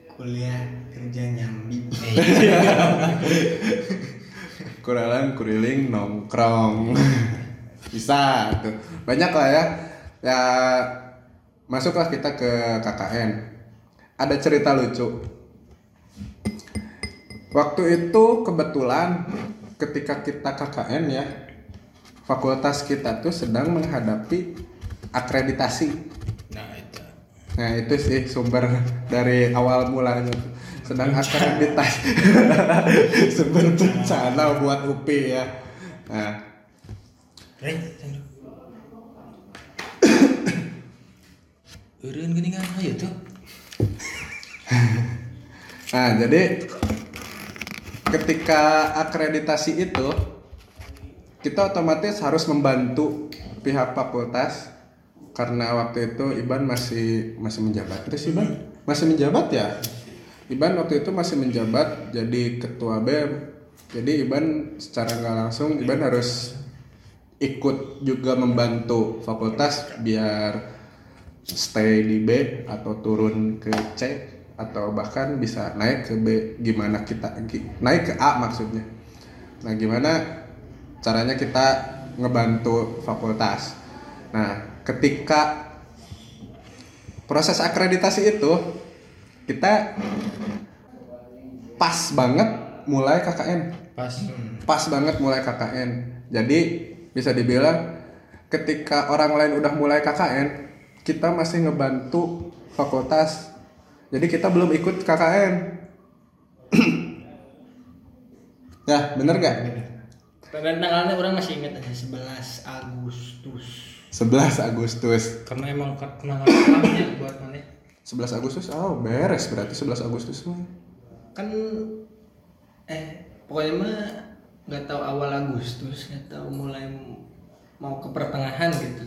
Kuliah kerja nyambi. Kuralan kuriling nongkrong. Bisa tuh banyak lah ya. Ya masuklah kita ke KKN ada cerita lucu. Waktu itu kebetulan ketika kita KKN ya fakultas kita tuh sedang menghadapi akreditasi. Nah itu. Nah itu sih sumber dari awal mulanya sedang akreditasi sumber bencana buat UPI ya. Nah Rey, Eureun geuningan ayo tuh. Nah, jadi ketika akreditasi itu kita otomatis harus membantu pihak fakultas karena waktu itu Iban masih masih menjabat. Terus Iban masih menjabat ya? Iban waktu itu masih menjabat jadi ketua BEM. Jadi Iban secara nggak langsung Iban harus ikut juga membantu fakultas biar stay di B atau turun ke C atau bahkan bisa naik ke B. Gimana kita naik ke A maksudnya. Nah gimana caranya kita ngebantu fakultas? Nah ketika proses akreditasi itu kita pas banget mulai KKN Pas. pas banget mulai KKN. Jadi bisa dibilang ketika orang lain udah mulai KKN, kita masih ngebantu fakultas. Jadi kita belum ikut KKN. ya, bener gak? Dan tanggalnya orang masih ingat aja 11 Agustus. 11 Agustus. Karena emang ke- kenangan buat mana? 11 Agustus, oh beres berarti 11 Agustus mah. Kan eh pokoknya mah nggak tahu awal Agustus, nggak tahu mulai mau ke pertengahan gitu.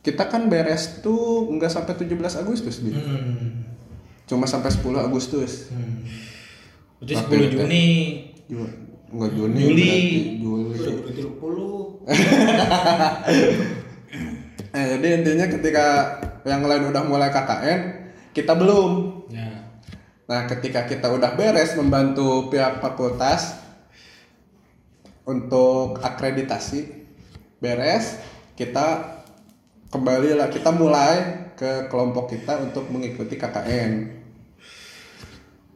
Kita kan beres tuh nggak sampai 17 Agustus, Bi. Hmm. Cuma sampai 10 Agustus. Hmm. Berarti Tapi 10 itu- Juni. Ju- Enggak Juni, Juli. berarti Juli. Udah berarti 20. Nah, jadi intinya ketika yang lain udah mulai KKN, kita belum. Ya. Nah, ketika kita udah beres membantu pihak fakultas untuk akreditasi beres, kita kembali lah kita mulai ke kelompok kita untuk mengikuti KKN.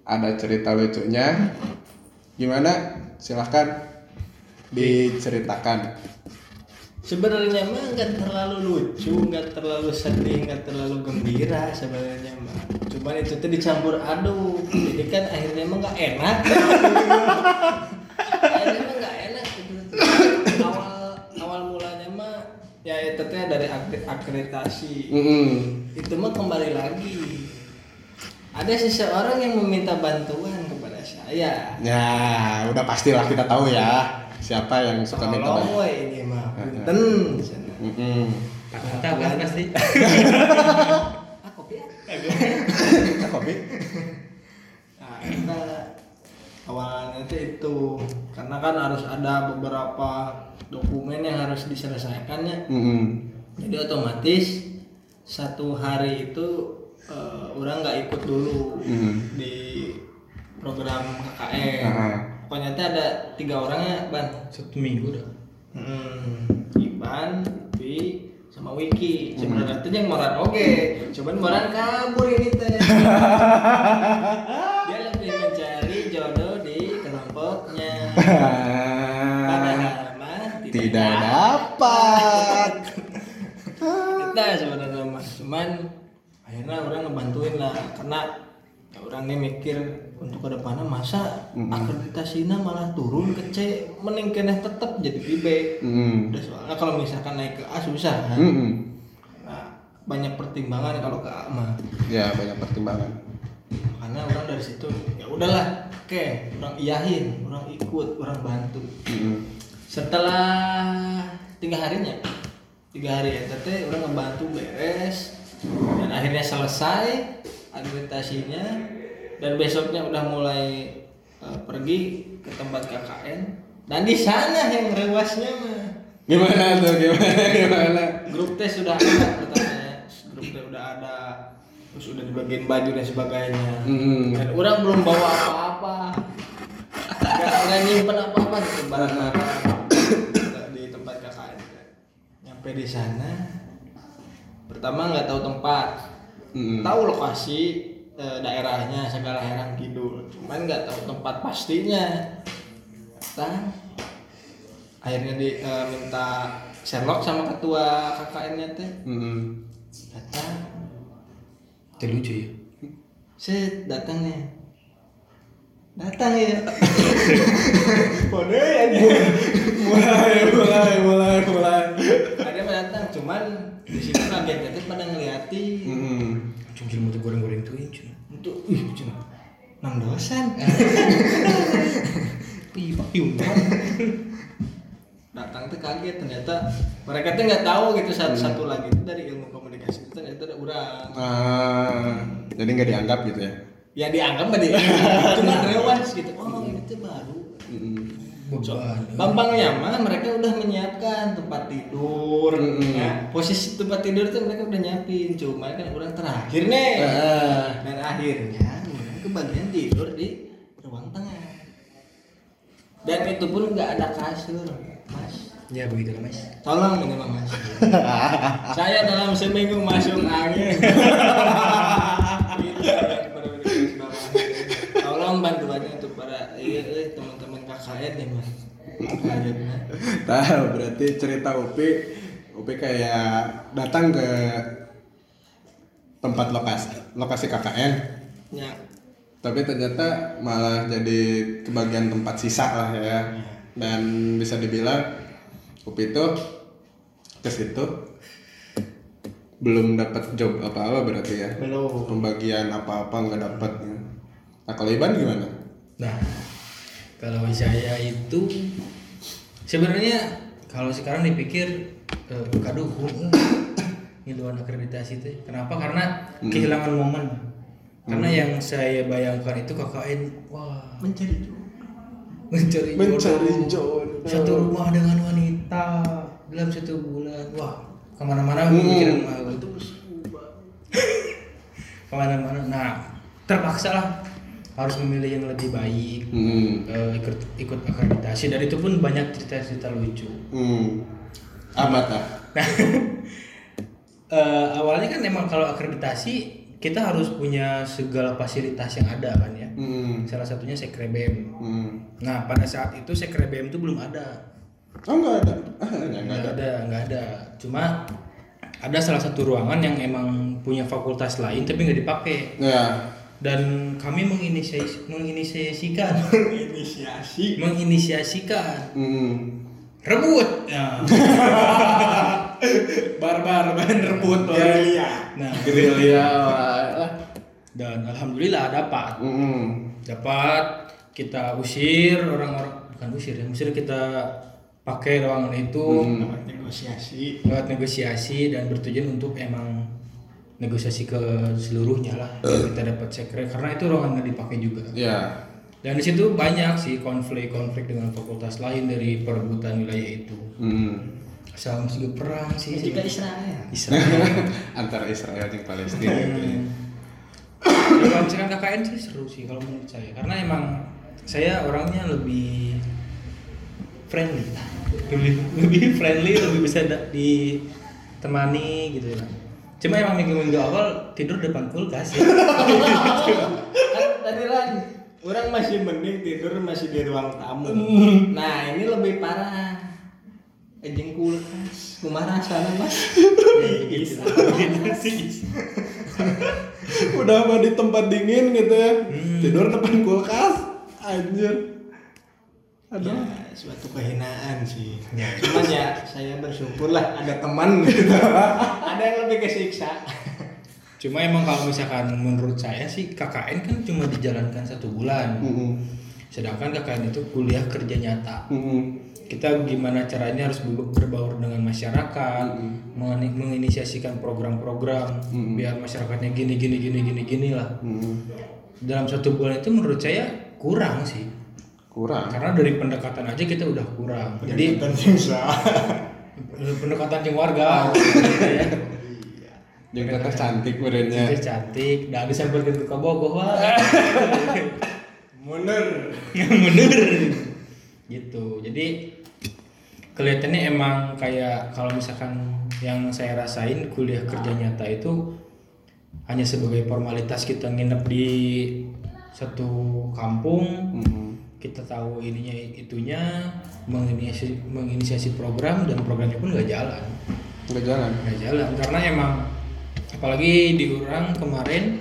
Ada cerita lucunya. Gimana? Silahkan diceritakan. Sebenarnya mah nggak terlalu lucu, nggak terlalu sedih, nggak terlalu gembira sebenarnya mah. Cuman itu tuh dicampur aduk. Jadi kan akhirnya emang nggak enak. akhirnya emang nggak enak gitu. Awal awal mulanya mah ya itu tuh dari akre- akreditasi. Mm-mm. Itu mah kembali lagi. Ada seseorang yang meminta bantuan kepada saya. Ya, udah pastilah kita tahu ya siapa yang suka minta Tolong bantuan. ini mah. Punten. Mantap kan pasti. Ah, kopi ya? Kita kopi. Nah, kita awalnya itu itu karena kan harus ada beberapa dokumen yang harus diselesaikan ya. Mm-mm. Jadi otomatis satu hari itu eh, orang nggak ikut dulu Mhm. di program KKN. Ah. Itu ada tiga orang ya, Ban. Satu minggu dah. Hmm, Iban, Wi, sama Wiki. Sebenarnya itu yang moran oke, cuman moran kabur ini teh. Dia lebih mencari jodoh di kelompoknya. Padahal mah Tidak dapat. Kita sebenarnya mah, cuman akhirnya orang ngebantuin lah karena ya orang nih mikir untuk ke depannya masa akreditasinya malah turun ke C mending kena tetap jadi di B Mm. Udah soalnya kalau misalkan naik ke A susah kan. Mm-mm. Nah, banyak pertimbangan kalau ke A mah. Ya banyak pertimbangan. Karena orang dari situ ya udahlah, oke, orang iyahin, orang ikut, orang bantu. Mm-mm. Setelah tiga harinya, tiga hari ya tete orang ngebantu beres dan akhirnya selesai akreditasinya dan besoknya udah mulai eh, pergi ke tempat KKN dan di sana yang rewasnya mah Gimana tuh? Gimana? Gimana? grup tes sudah ada pertamanya grup tes udah ada terus udah dibagiin baju dan sebagainya Mm-mm. dan orang belum bawa apa-apa nggak nyimpen apa-apa gitu barang-barang di tempat KKN nyampe di sana pertama nggak tahu tempat Mm-mm. tahu lokasi daerahnya segala herang kidul. Cuman nggak tahu tempat pastinya. Datang akhirnya di eh, minta Sherlock sama ketua KKN-nya teh. Mm-mm. datang. Itu lucu ya. set datang nih datang ya. Bodoh ya mulai, mulai, mulai, mulai. ada mah datang cuman di situ kagetnya tuh pada ngeliatin cungkil jelma goreng-goreng tuh iya, cuma untuk ih cuma nang dosen. Iya. Ih pak datang tuh kaget ternyata mereka tuh nggak tahu gitu satu hmm. satu lagi itu dari ilmu komunikasi itu ternyata ada orang ah, jadi nggak dianggap gitu ya? Ya dianggap mah dia cuma rewas gitu. Oh itu baru. Mm-mm. Beban. Gampangnya mah mereka udah menyiapkan tempat tidur, Mm-mm. ya. posisi tempat tidur tuh mereka udah nyiapin, cuma kan orang terakhir nih, Ah. dan akhirnya orang kebagian tidur di ruang tengah, dan itu pun nggak ada kasur, mas. Ya begitu Mas. Tolong ini Bang, mas. Saya dalam seminggu masuk angin. Tolong iya, eh, KKN nih mas. Tahu berarti cerita Upi, Upi kayak datang ke tempat lokasi lokasi KKN, Ya, tapi ternyata malah jadi kebagian tempat sisa lah ya. Dan bisa dibilang Upi itu ke situ belum dapat job apa-apa berarti ya. belum. Pembagian apa-apa nggak dapat. Nah kalau Iban gimana? Nah, kalau saya itu sebenarnya kalau sekarang dipikir eh, kado ngiluan akreditasi itu. Kenapa? Karena kehilangan momen. Karena yang saya bayangkan itu KKN wah. Mencari jodoh. mencari, Mencari jodoh. satu rumah dengan wanita dalam satu bulan. Wah ke mana-mana pikiran mah itu ke mana-mana. Nah terpaksa lah harus memilih yang lebih baik Hmm. eh, ikut ikut akreditasi dan itu pun banyak cerita-cerita lucu Hmm. Apa tak? Nah, awalnya kan emang kalau akreditasi kita harus punya segala fasilitas yang ada kan ya. Hmm. Salah satunya sekrebem. Hmm. Nah pada saat itu sekrebem itu belum ada. Oh nggak ada. Nggak ada, nggak ada. Cuma ada salah satu ruangan yang emang punya fakultas lain tapi nggak dipakai. Ya. Dan kami menginisiasi, menginisiasikan, Inisiasi. menginisiasikan Hmm. rebut. Ya. Barbar ban rebut. Gerilya. Nah, Gerilya. dan alhamdulillah dapat Hmm. dapat kita usir orang-orang bukan usir ya usir kita pakai ruangan itu Hmm. Lewat negosiasi. lewat negosiasi dan bertujuan untuk emang negosiasi ke seluruhnya lah biar kita dapat sekre. Karena itu ruangan nggak dipakai juga. Ya. dan di situ banyak sih konflik-konflik dengan fakultas lain dari perebutan wilayah itu. Hmm. sama juga perang sih. Juga Israel. Israel. Antara Israel dan Palestina gitu ya. Ya, kalau misalkan KKN sih seru sih kalau menurut saya. Karena emang saya orangnya lebih friendly. Lebih lebih friendly lebih bisa ditemani gitu ya cuma emang minggu-minggu awal tidur depan kulkas ya kan tadi kan orang masih mending tidur masih di ruang tamu. Nah ini lebih parah. Ejeng kulkas, kumaha sana mas? gitu gitu sih Udah mah di tempat dingin gitu ya. Hmm. Tidur depan kulkas. Anjir. Aduh. Ya, suatu kehinaan sih. Ya. Cuman ya saya bersyukur lah ada teman gitu. ada yang lebih kesiksa. cuma emang kalau misalkan menurut saya sih KKN kan cuma dijalankan satu bulan Hmm. sedangkan KKN itu kuliah kerja nyata Hmm. kita gimana caranya harus ber- berbaur dengan masyarakat, mengini- menginisiasikan program-program Mm-mm. biar masyarakatnya gini gini gini gini gini lah. Hmm. Dalam satu bulan itu menurut saya kurang sih, Kurang. karena dari pendekatan aja kita udah kurang. Jadi dan susah. pendekatan yang warga, gitu ya. Yang kata cantik badannya. Dia cantik, dah disampaikan ke kabogoh wah. Mundur. Mundur. Gitu. Jadi kelihatannya emang kayak kalau misalkan yang saya rasain kuliah kerja nyata itu hanya sebagai formalitas kita nginep di satu kampung Hmm. Kita tahu ininya itunya menginisiasi, menginisiasi program dan programnya pun nggak jalan Nggak jalan. nggak jalan karena emang apalagi di orang kemarin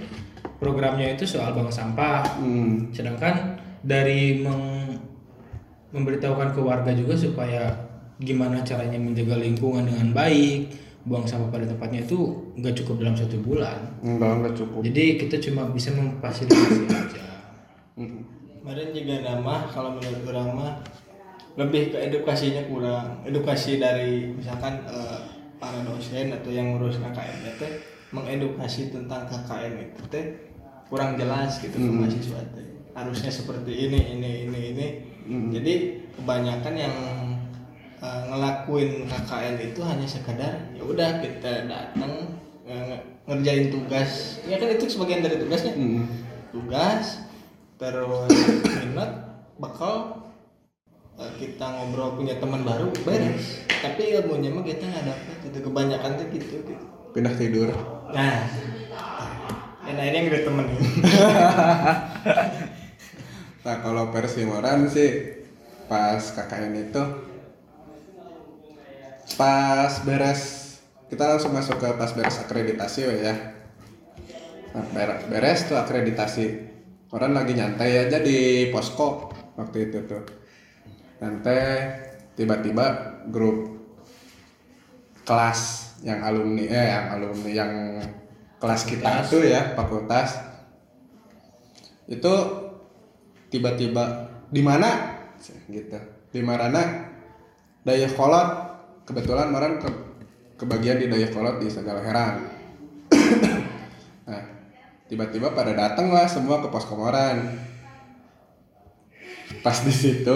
programnya itu soal bank sampah Hmm. sedangkan dari meng- memberitahukan ke warga juga supaya gimana caranya menjaga lingkungan dengan baik buang sampah pada tempatnya itu nggak cukup dalam satu bulan Enggak, enggak cukup. jadi kita cuma bisa memfasilitasi aja kemarin juga nama kalau menurut orang mah lebih ke edukasinya kurang. Edukasi dari misalkan eh, para dosen atau yang ngurus KKN teh mengedukasi tentang KKN itu teh kurang jelas gitu ke mahasiswa teh. Harusnya seperti ini ini ini ini. Jadi kebanyakan yang eh, ngelakuin KKN itu hanya sekadar ya udah kita datang nge- ngerjain tugas. Ya kan itu sebagian dari tugasnya. Mm. tugas terus minat bakal eh, kita ngobrol punya teman baru beres tapi ilmunya mah kita nggak dapat itu kebanyakan tuh gitu, gitu. pindah tidur. Nah dan akhirnya yang udah temen nah kalau versi Moran sih pas KKN itu pas beres. Kita langsung masuk ke pas beres akreditasi ya. Nah, beres, beres tuh akreditasi orang lagi nyantai aja di posko waktu itu tuh. Nyantai tiba-tiba grup kelas yang alumni eh yang alumni yang kelas kita tuh ya fakultas. Itu tiba-tiba di mana? Gitu. Di mana daya kolot kebetulan orang ke kebagian di daya kolot di segala heran. Nah tiba-tiba pada datang lah semua ke pos komoran. Pas di situ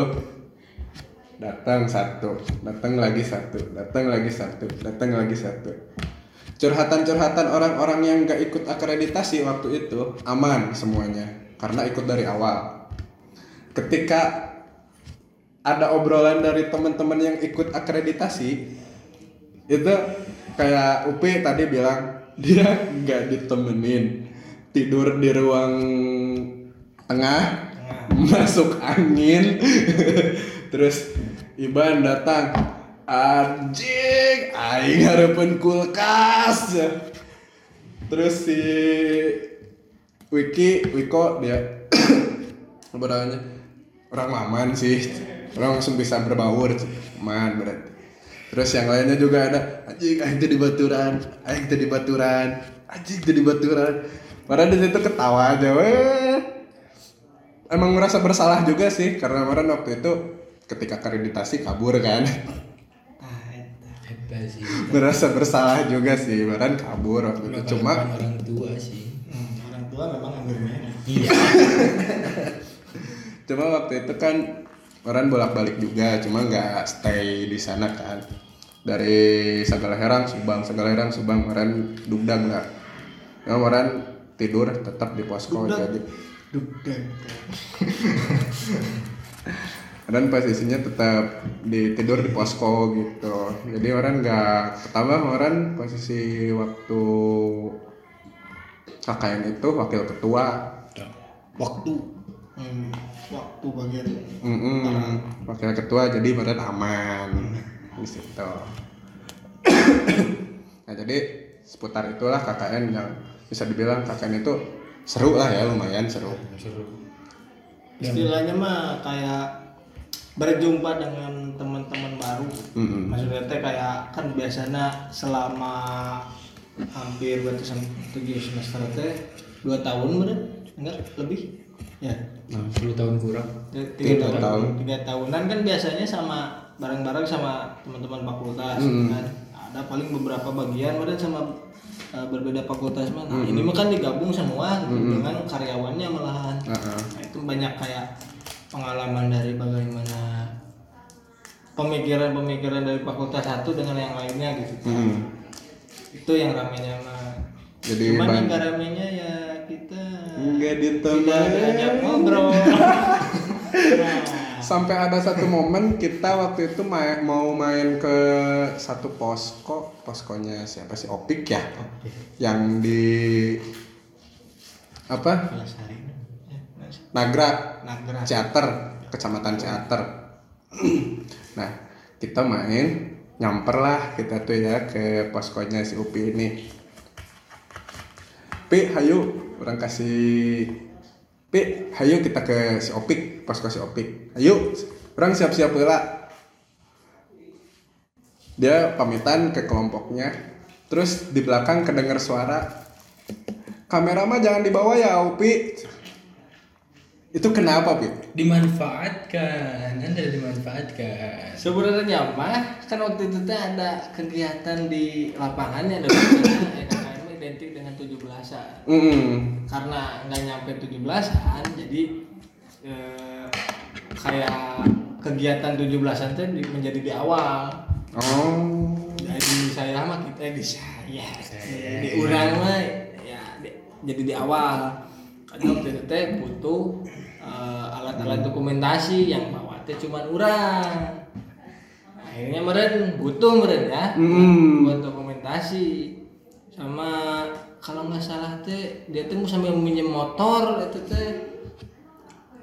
datang satu datang lagi satu datang lagi satu datang lagi satu. Curhatan-curhatan orang-orang yang gak ikut akreditasi waktu itu aman semuanya karena ikut dari awal. Ketika ada obrolan dari teman-teman yang ikut akreditasi itu kayak Upi tadi bilang dia nggak ditemenin tidur di ruang tengah masuk angin terus Iban datang. Anjing aing harapan kulkas. Terus si Wiki Wiko dia namanya orang maman sih orang langsung bisa berbaur man berarti terus yang lainnya juga ada anjing aing teh di baturan aing teh di baturan anjing teh di baturan padahal di situ ketawa aja weh. Emang merasa bersalah juga sih karena kemarin waktu itu ketika akreditasi kabur kan. Merasa bersalah juga sih kemarin kabur waktu itu. Cuma orang tua sih. Hmm, orang tua memang anggur merah Iya. cuma waktu itu kan orang bolak-balik juga cuma nggak stay di sana kan. Dari segala herang subang. Segala herang subang kemarin dugdag nggak ya kemarin tidur tetap di posko Dugdag. jadi dugdag dan posisinya tetap di tidur di posko gitu jadi orang nggak pertama orang posisi waktu KKN itu wakil ketua Waktu. hmm, waktu bagian Mm-mm, wakil ketua jadi badan aman di situ. nah jadi seputar itulah KKN yang bisa dibilang KKN itu seru lah ya lumayan seru. Seru. istilahnya mah kayak berjumpa dengan teman-teman baru Mm-mm. maksudnya teh kayak kan biasanya selama hampir berarti sam- tujuh semester teh dua tahun bener enggak lebih ya Nah, 10 tahun kurang. tiga, Tiga tahun, tahun. tiga tahunan kan biasanya sama bareng-bareng sama teman-teman fakultas Mm. kan ada paling beberapa bagian mereka sama uh, berbeda fakultas mah nah, ini mah kan digabung semua gitu, dengan karyawannya malahan Heeh. Nah, itu banyak kayak pengalaman dari bagaimana pemikiran-pemikiran dari fakultas satu dengan yang lainnya gitu. Mm. Itu yang ramenya mah. Jadi Cuman yang gak ramenya ya kita Nggak tidak diajak ngobrol. nah, Sampai ada satu momen kita waktu itu main, mau main ke satu posko, poskonya siapa sih Opik ya, yang di apa. Nagra Nagra. Ciater, kecamatan Ciater. nah, kita main nyamper lah kita tuh ya ke poskonya si Upi ini. Pi, hayu, orang kasih Pi, hayu kita ke si Opik, posko si Opik. Ayo, orang siap-siap lah. Dia pamitan ke kelompoknya. Terus di belakang kedengar suara, kamera mah jangan dibawa ya Upi. Itu kenapa, Pi? dimanfaatkan anda dimanfaatkan Sebenarnya mah kan waktu itu teh ada kegiatan di lapangannya ada ya KKN mah identik dengan 17-an. Mm-mm. Karena nggak nyampe 17-an jadi eh, kayak kegiatan 17-an teh di- menjadi di awal. Oh. Jadi saya mah kita di saya, di urang mah ya di- jadi di awal. Karena waktu itu teh butuh eh, alat-alat dokumentasi yang bawa teh cuman urang. Akhirnya meren butuh meren ya Mm. buat dokumentasi sama kalau nggak salah teh dia tuh mau sambil minjem motor itu teh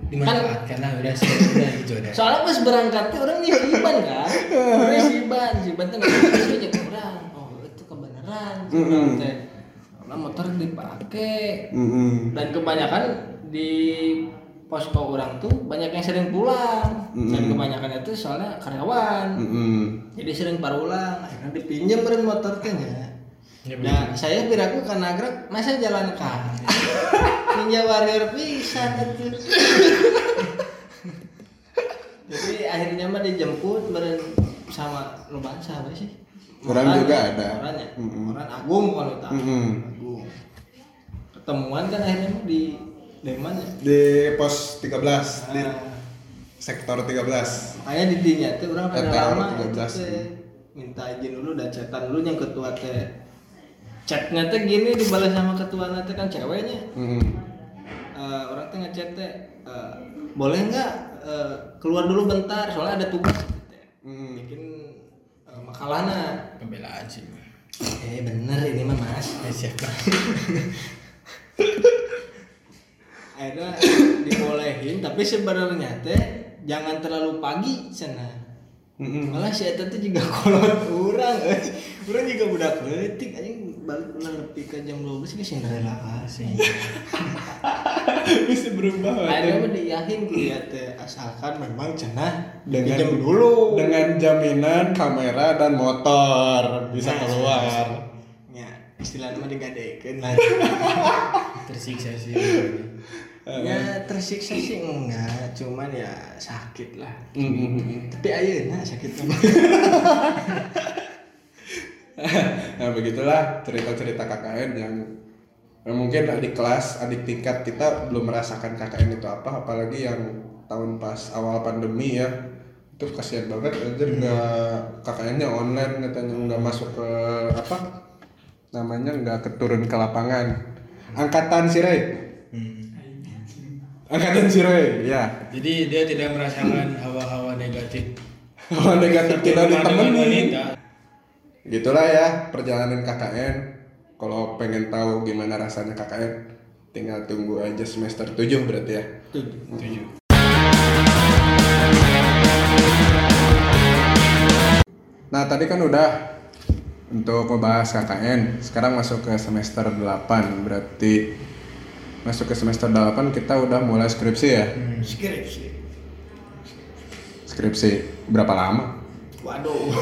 dimanfaatkan. Lah udah sih udah itu udah. Soalnya pas berangkat tuh orang nih Iban kan? Orang si Iban si Iban tuh nggak bisa aja orang oh itu kebenaran teh karena motor dipakai dan kebanyakan di posko orang tuh banyak yang sering pulang. Dan kebanyakan itu soalnya karyawan. Jadi sering parulang akhirnya dipinjam beren motor teh nya Ya, nah saya piraku ke nagrek masa jalan kaki ninja warrior pisan itu jadi akhirnya mah dijemput beren sama bangsa apa sih? Orang Moran juga ya, ada. Moran ya? Mm-mm. Moran Agung kalau tahu Mm-mm. Agung. Ketemuan kan akhirnya mah di dari mana Di pos 13 di Nah, sektor 13. Makanya di dinya teh orang RTR lama 13. itu teh minta izin dulu dan chatan dulu yang ketua teh chatnya teh gini dibalas sama ketua teh kan ceweknya Mm-mm. Eh, orang teh ngechat teh eh, boleh nggak eh, keluar dulu bentar soalnya ada tugas teh. Mm. bikin eh, makalahna pembelaan sih eh bener ini mah mas Eh, siapa akhirnya dibolehin tapi sebenarnya teh jangan terlalu pagi malah si Eta tuh juga kolot orang eh. orang juga budak letik anjing. Balik lebih ke jam 12 ke Cinderella sih Bisa berubah. akhirnya mah diyahin ke dia teh asalkan memang cenah dengan pinjam dulu. dengan jaminan kamera dan motor bisa Nah, keluar. ya istilahnya mah digadekeun lah. Tersiksa sih ya tersiksa sih enggak. Cuman ya sakit lah. Mm-mm. tapi ayeuna sakit. Mah nah begitulah cerita-cerita KKN yang mungkin adik kelas, adik tingkat kita belum merasakan KKN itu apa, apalagi yang tahun pas awal pandemi ya. Itu kasihan banget anjir nggak KKN-nya online katanya nggak masuk ke apa namanya nggak keturun ke lapangan. Angkatan Sirai angkatan Sirai ya? Jadi dia tidak merasakan hawa-hawa negatif. Hawa negatif tidak wanita. gitulah ya perjalanan KKN kalau pengen tahu gimana rasanya KKN tinggal tunggu aja semester 7 berarti ya. Tujuh. nah tadi kan udah untuk membahas KKN sekarang masuk ke semester 8 berarti masuk ke semester 8 kita udah mulai skripsi ya skripsi skripsi berapa lama waduh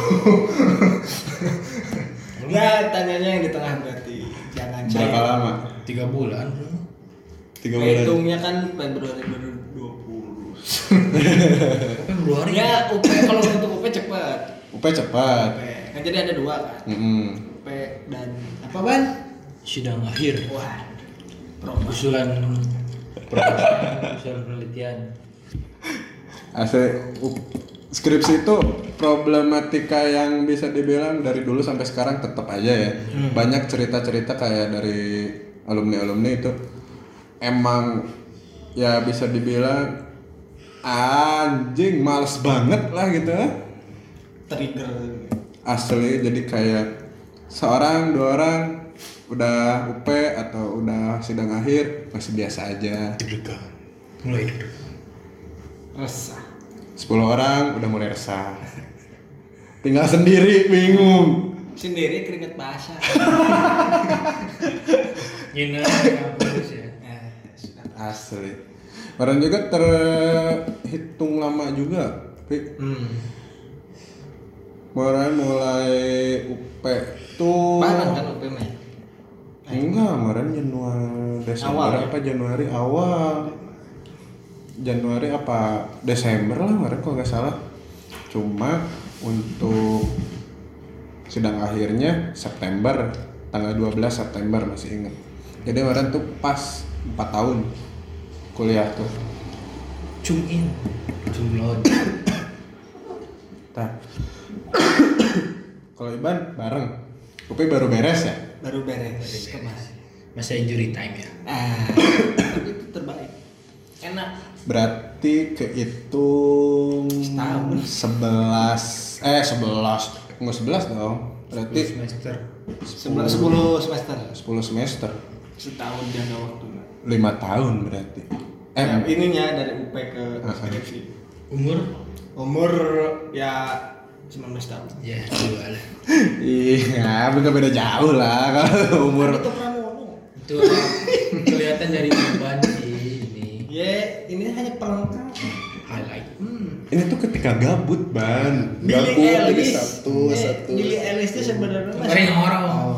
Enggak, tanyanya yang di tengah berarti jangan berapa saya lama tiga bulan tiga bulan Hitungnya kan Februari 2020. Februari Ya, UP kalau untuk UP cepat. UP cepat UP. Kan jadi ada dua kan. Mm-mm. UP dan apa ban? sidang akhir Wah. Usulan usulan penelitian Asli, skripsi itu problematika yang bisa dibilang dari dulu sampai sekarang tetap aja ya. Banyak cerita-cerita kayak dari alumni-alumni itu emang ya bisa dibilang anjing males banget lah gitu. Trigger. Asli jadi kayak seorang dua orang udah UP atau udah sidang akhir masih biasa aja. deg-degan mulai deg-degan Resah. 10 orang udah mulai resah. Tinggal sendiri bingung. Sendiri keringet basah. Nyina kampus ya Eh, sudah. Asli. Orang juga terhitung lama juga. Pi. Hmm. Kemarin mulai UP tuh Barang kan UP mah. Enggak, kemarin Januari Desember Awal ya? apa Januari awal. Januari apa Desember lah kemarin kalau nggak salah cuma untuk sidang akhirnya September tanggal 12 September masih inget jadi kemarin tuh pas 4 tahun kuliah tuh Cum in, cum load. Tah. kalau Iban bareng Upi baru beres ya baru beres. Kemarin Masa injury time ya. ah. Tapi itu terbaik. Enak. Berarti kehitung Setahun. 11 eh 11 nggak 11 dong. Berarti semester. sebelas sepuluh semester. 10 semester. Setahun jangka waktu 5 tahun berarti. Eh eh, ininya dari UP ke skripsi Umur? umur ya 19 tahun Ya, dua lah. iya bukan beda jauh lah kalau umur itu pramono Itu kelihatan dari beban sih ini. ya ini hanya pelengkap Highlight. hmm. ini tuh ketika gabut ban gabut jadi Ellis satu satu Billy Ellis itu sebenarnya masih- Orang orang. Oh.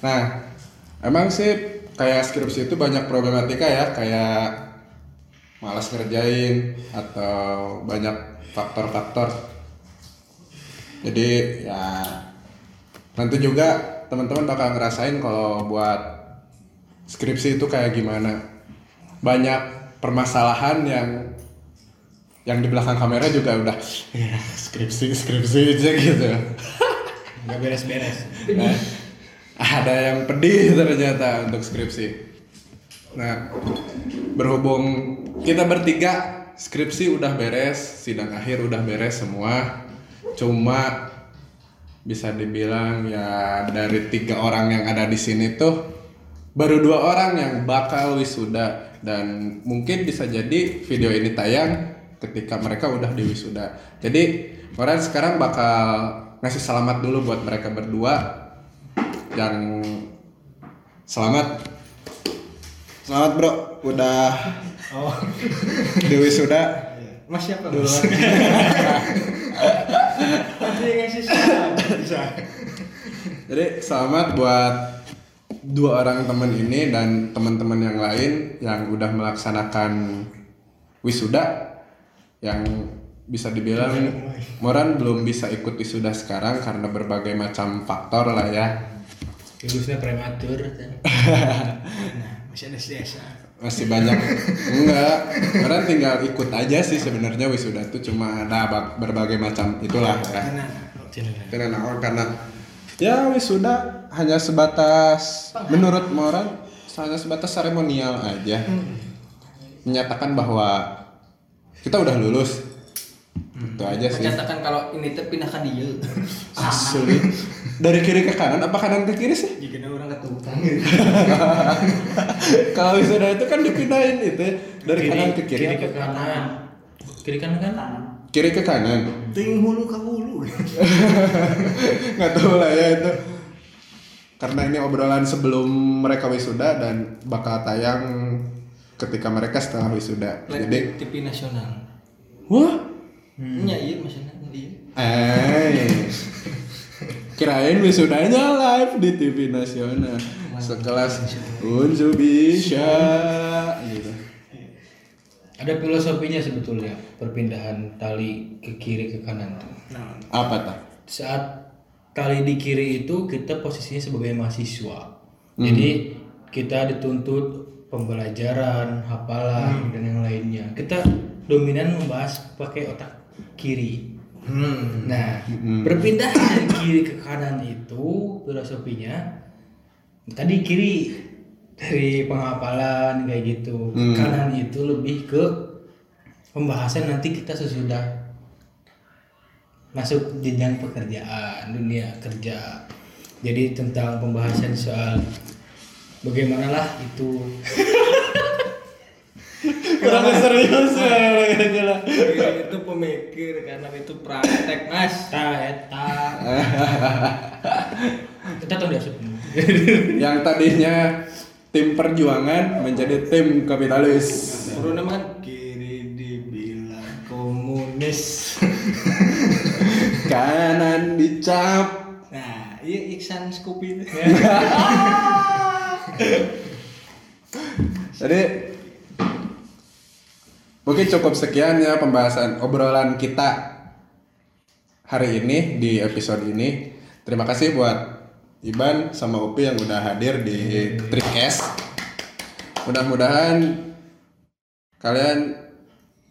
Nah, emang sih kayak skripsi itu banyak problematika ya, kayak malas ngerjain atau banyak faktor-faktor. Jadi ya nanti juga teman-teman bakal ngerasain kalau buat skripsi itu kayak gimana. Banyak permasalahan yang yang di belakang kamera juga udah ya skripsi skripsi aja gitu. Gak beres-beres. Nah, ada yang pedih ternyata untuk skripsi. Nah, berhubung kita bertiga skripsi udah beres, sidang akhir udah beres semua. Cuma bisa dibilang ya dari tiga orang yang ada di sini tuh baru dua orang yang bakal wisuda dan mungkin bisa jadi video ini tayang ketika mereka udah di wisuda. Jadi orang sekarang bakal ngasih selamat dulu buat mereka berdua yang selamat selamat bro. Udah. Oh. Di wisuda. Mas siapa bisa. Jadi selamat buat dua orang teman ini dan teman-teman yang lain yang udah melaksanakan wisuda yang bisa dibilang Moran belum bisa ikut wisuda sekarang karena berbagai macam faktor lah ya. Lulusnya prematur. masih ada sisa Masih banyak enggak. Moran tinggal ikut aja sih sebenarnya wisuda itu cuma ada berbagai macam itulah ya. Karena karena ya wisuda hanya sebatas menurut Moran hanya sebatas seremonial aja. Menyatakan bahwa kita udah lulus. Itu aja sih. kalau ini teh pindah ke dia Asli. Dari kiri ke kanan apa kanan ke kiri sih? jika orang ketukang Kalau wisuda itu kan dipindahin itu dari kanan ke kiri. Kiri ke kanan. Kiri kanan kan? Kiri ke kanan. ting hulu ke hulu nggak tahu lah ya itu karena ini obrolan sebelum mereka wisuda dan bakal tayang ketika mereka setelah wisuda Jadi TV nasional wah Nya iya maksudnya iya. eh. Kirain wisudanya live di TV nasional. Sekelas Unju bisa. Gitu. Ada filosofinya sebetulnya perpindahan tali ke kiri ke kanan. Tuh. Nah, apa tak Saat tali di kiri itu kita posisinya sebagai mahasiswa. Jadi kita dituntut pembelajaran, hafalan dan yang lainnya. Kita dominan membahas pakai otak kiri. hmm. Nah, berpindah dari kiri ke kanan itu filosofinya tadi kiri dari penghafalan kayak gitu. Hmm. Kanan itu lebih ke pembahasan nanti kita sesudah masuk jenjang pekerjaan, dunia kerja. Jadi tentang pembahasan soal bagaimana lah itu kurang serius ya Kiri itu pemikir karena itu praktek mas. Ta eta kita tahu dia yang tadinya tim perjuangan menjadi tim kapitalis. Nama kan kiri dibilang komunis. Kanan dicap. Nah iya Iksan Scoopy Jadi mungkin cukup sekian ya pembahasan obrolan kita hari ini di episode ini. Terima kasih buat Iban sama Upi yang udah hadir di Trikes. Mudah-mudahan kalian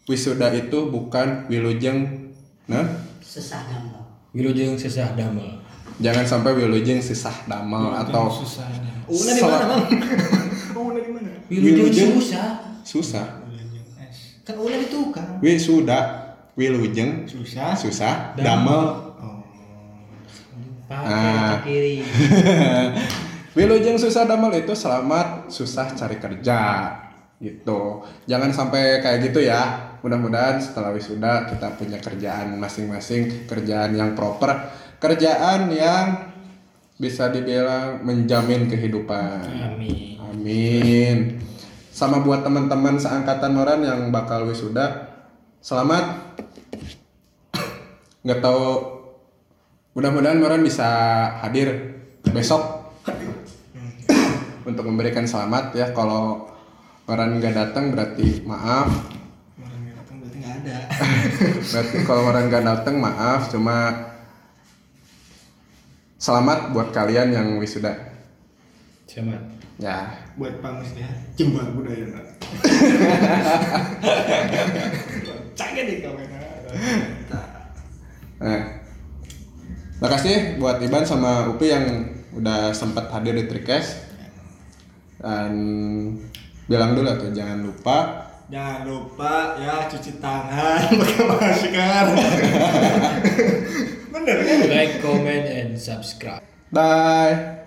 wisuda itu bukan wilujeng nah Sesah gampang. Wilujeng sesah damel. jangan sampai wilujeng sisah damel atau Una di mana, Mang? Una di mana? Wilujeng susah. susah Kan Una di tukang. wisuda wilujeng Susah. susah damel Pakai Ah. kiri. Wilujeng susah damel itu selamat susah cari kerja gitu. Jangan sampai kayak gitu ya. Mudah-mudahan setelah wisuda kita punya kerjaan masing-masing, kerjaan yang proper, kerjaan yang bisa dibilang menjamin kehidupan. Amin. Amin. Sama buat teman-teman seangkatan Noran yang bakal wisuda, selamat. Nggak tahu, mudah-mudahan Noran bisa hadir besok untuk memberikan selamat ya. Kalau Noran nggak datang berarti maaf. Orang datang berarti nggak ada. Berarti kalau Noran nggak datang maaf. Cuma selamat buat kalian yang wisuda. Selamat. Ya, Buat pamus ya. Jembar budaya. Canggih di kamera. Nah, makasih buat Iban sama Upi yang udah sempat hadir di Trikes. Dan bilang dulu tuh jangan lupa Jangan lupa ya cuci tangan pakai masker. Bener kan? Like, comment, and subscribe. bye.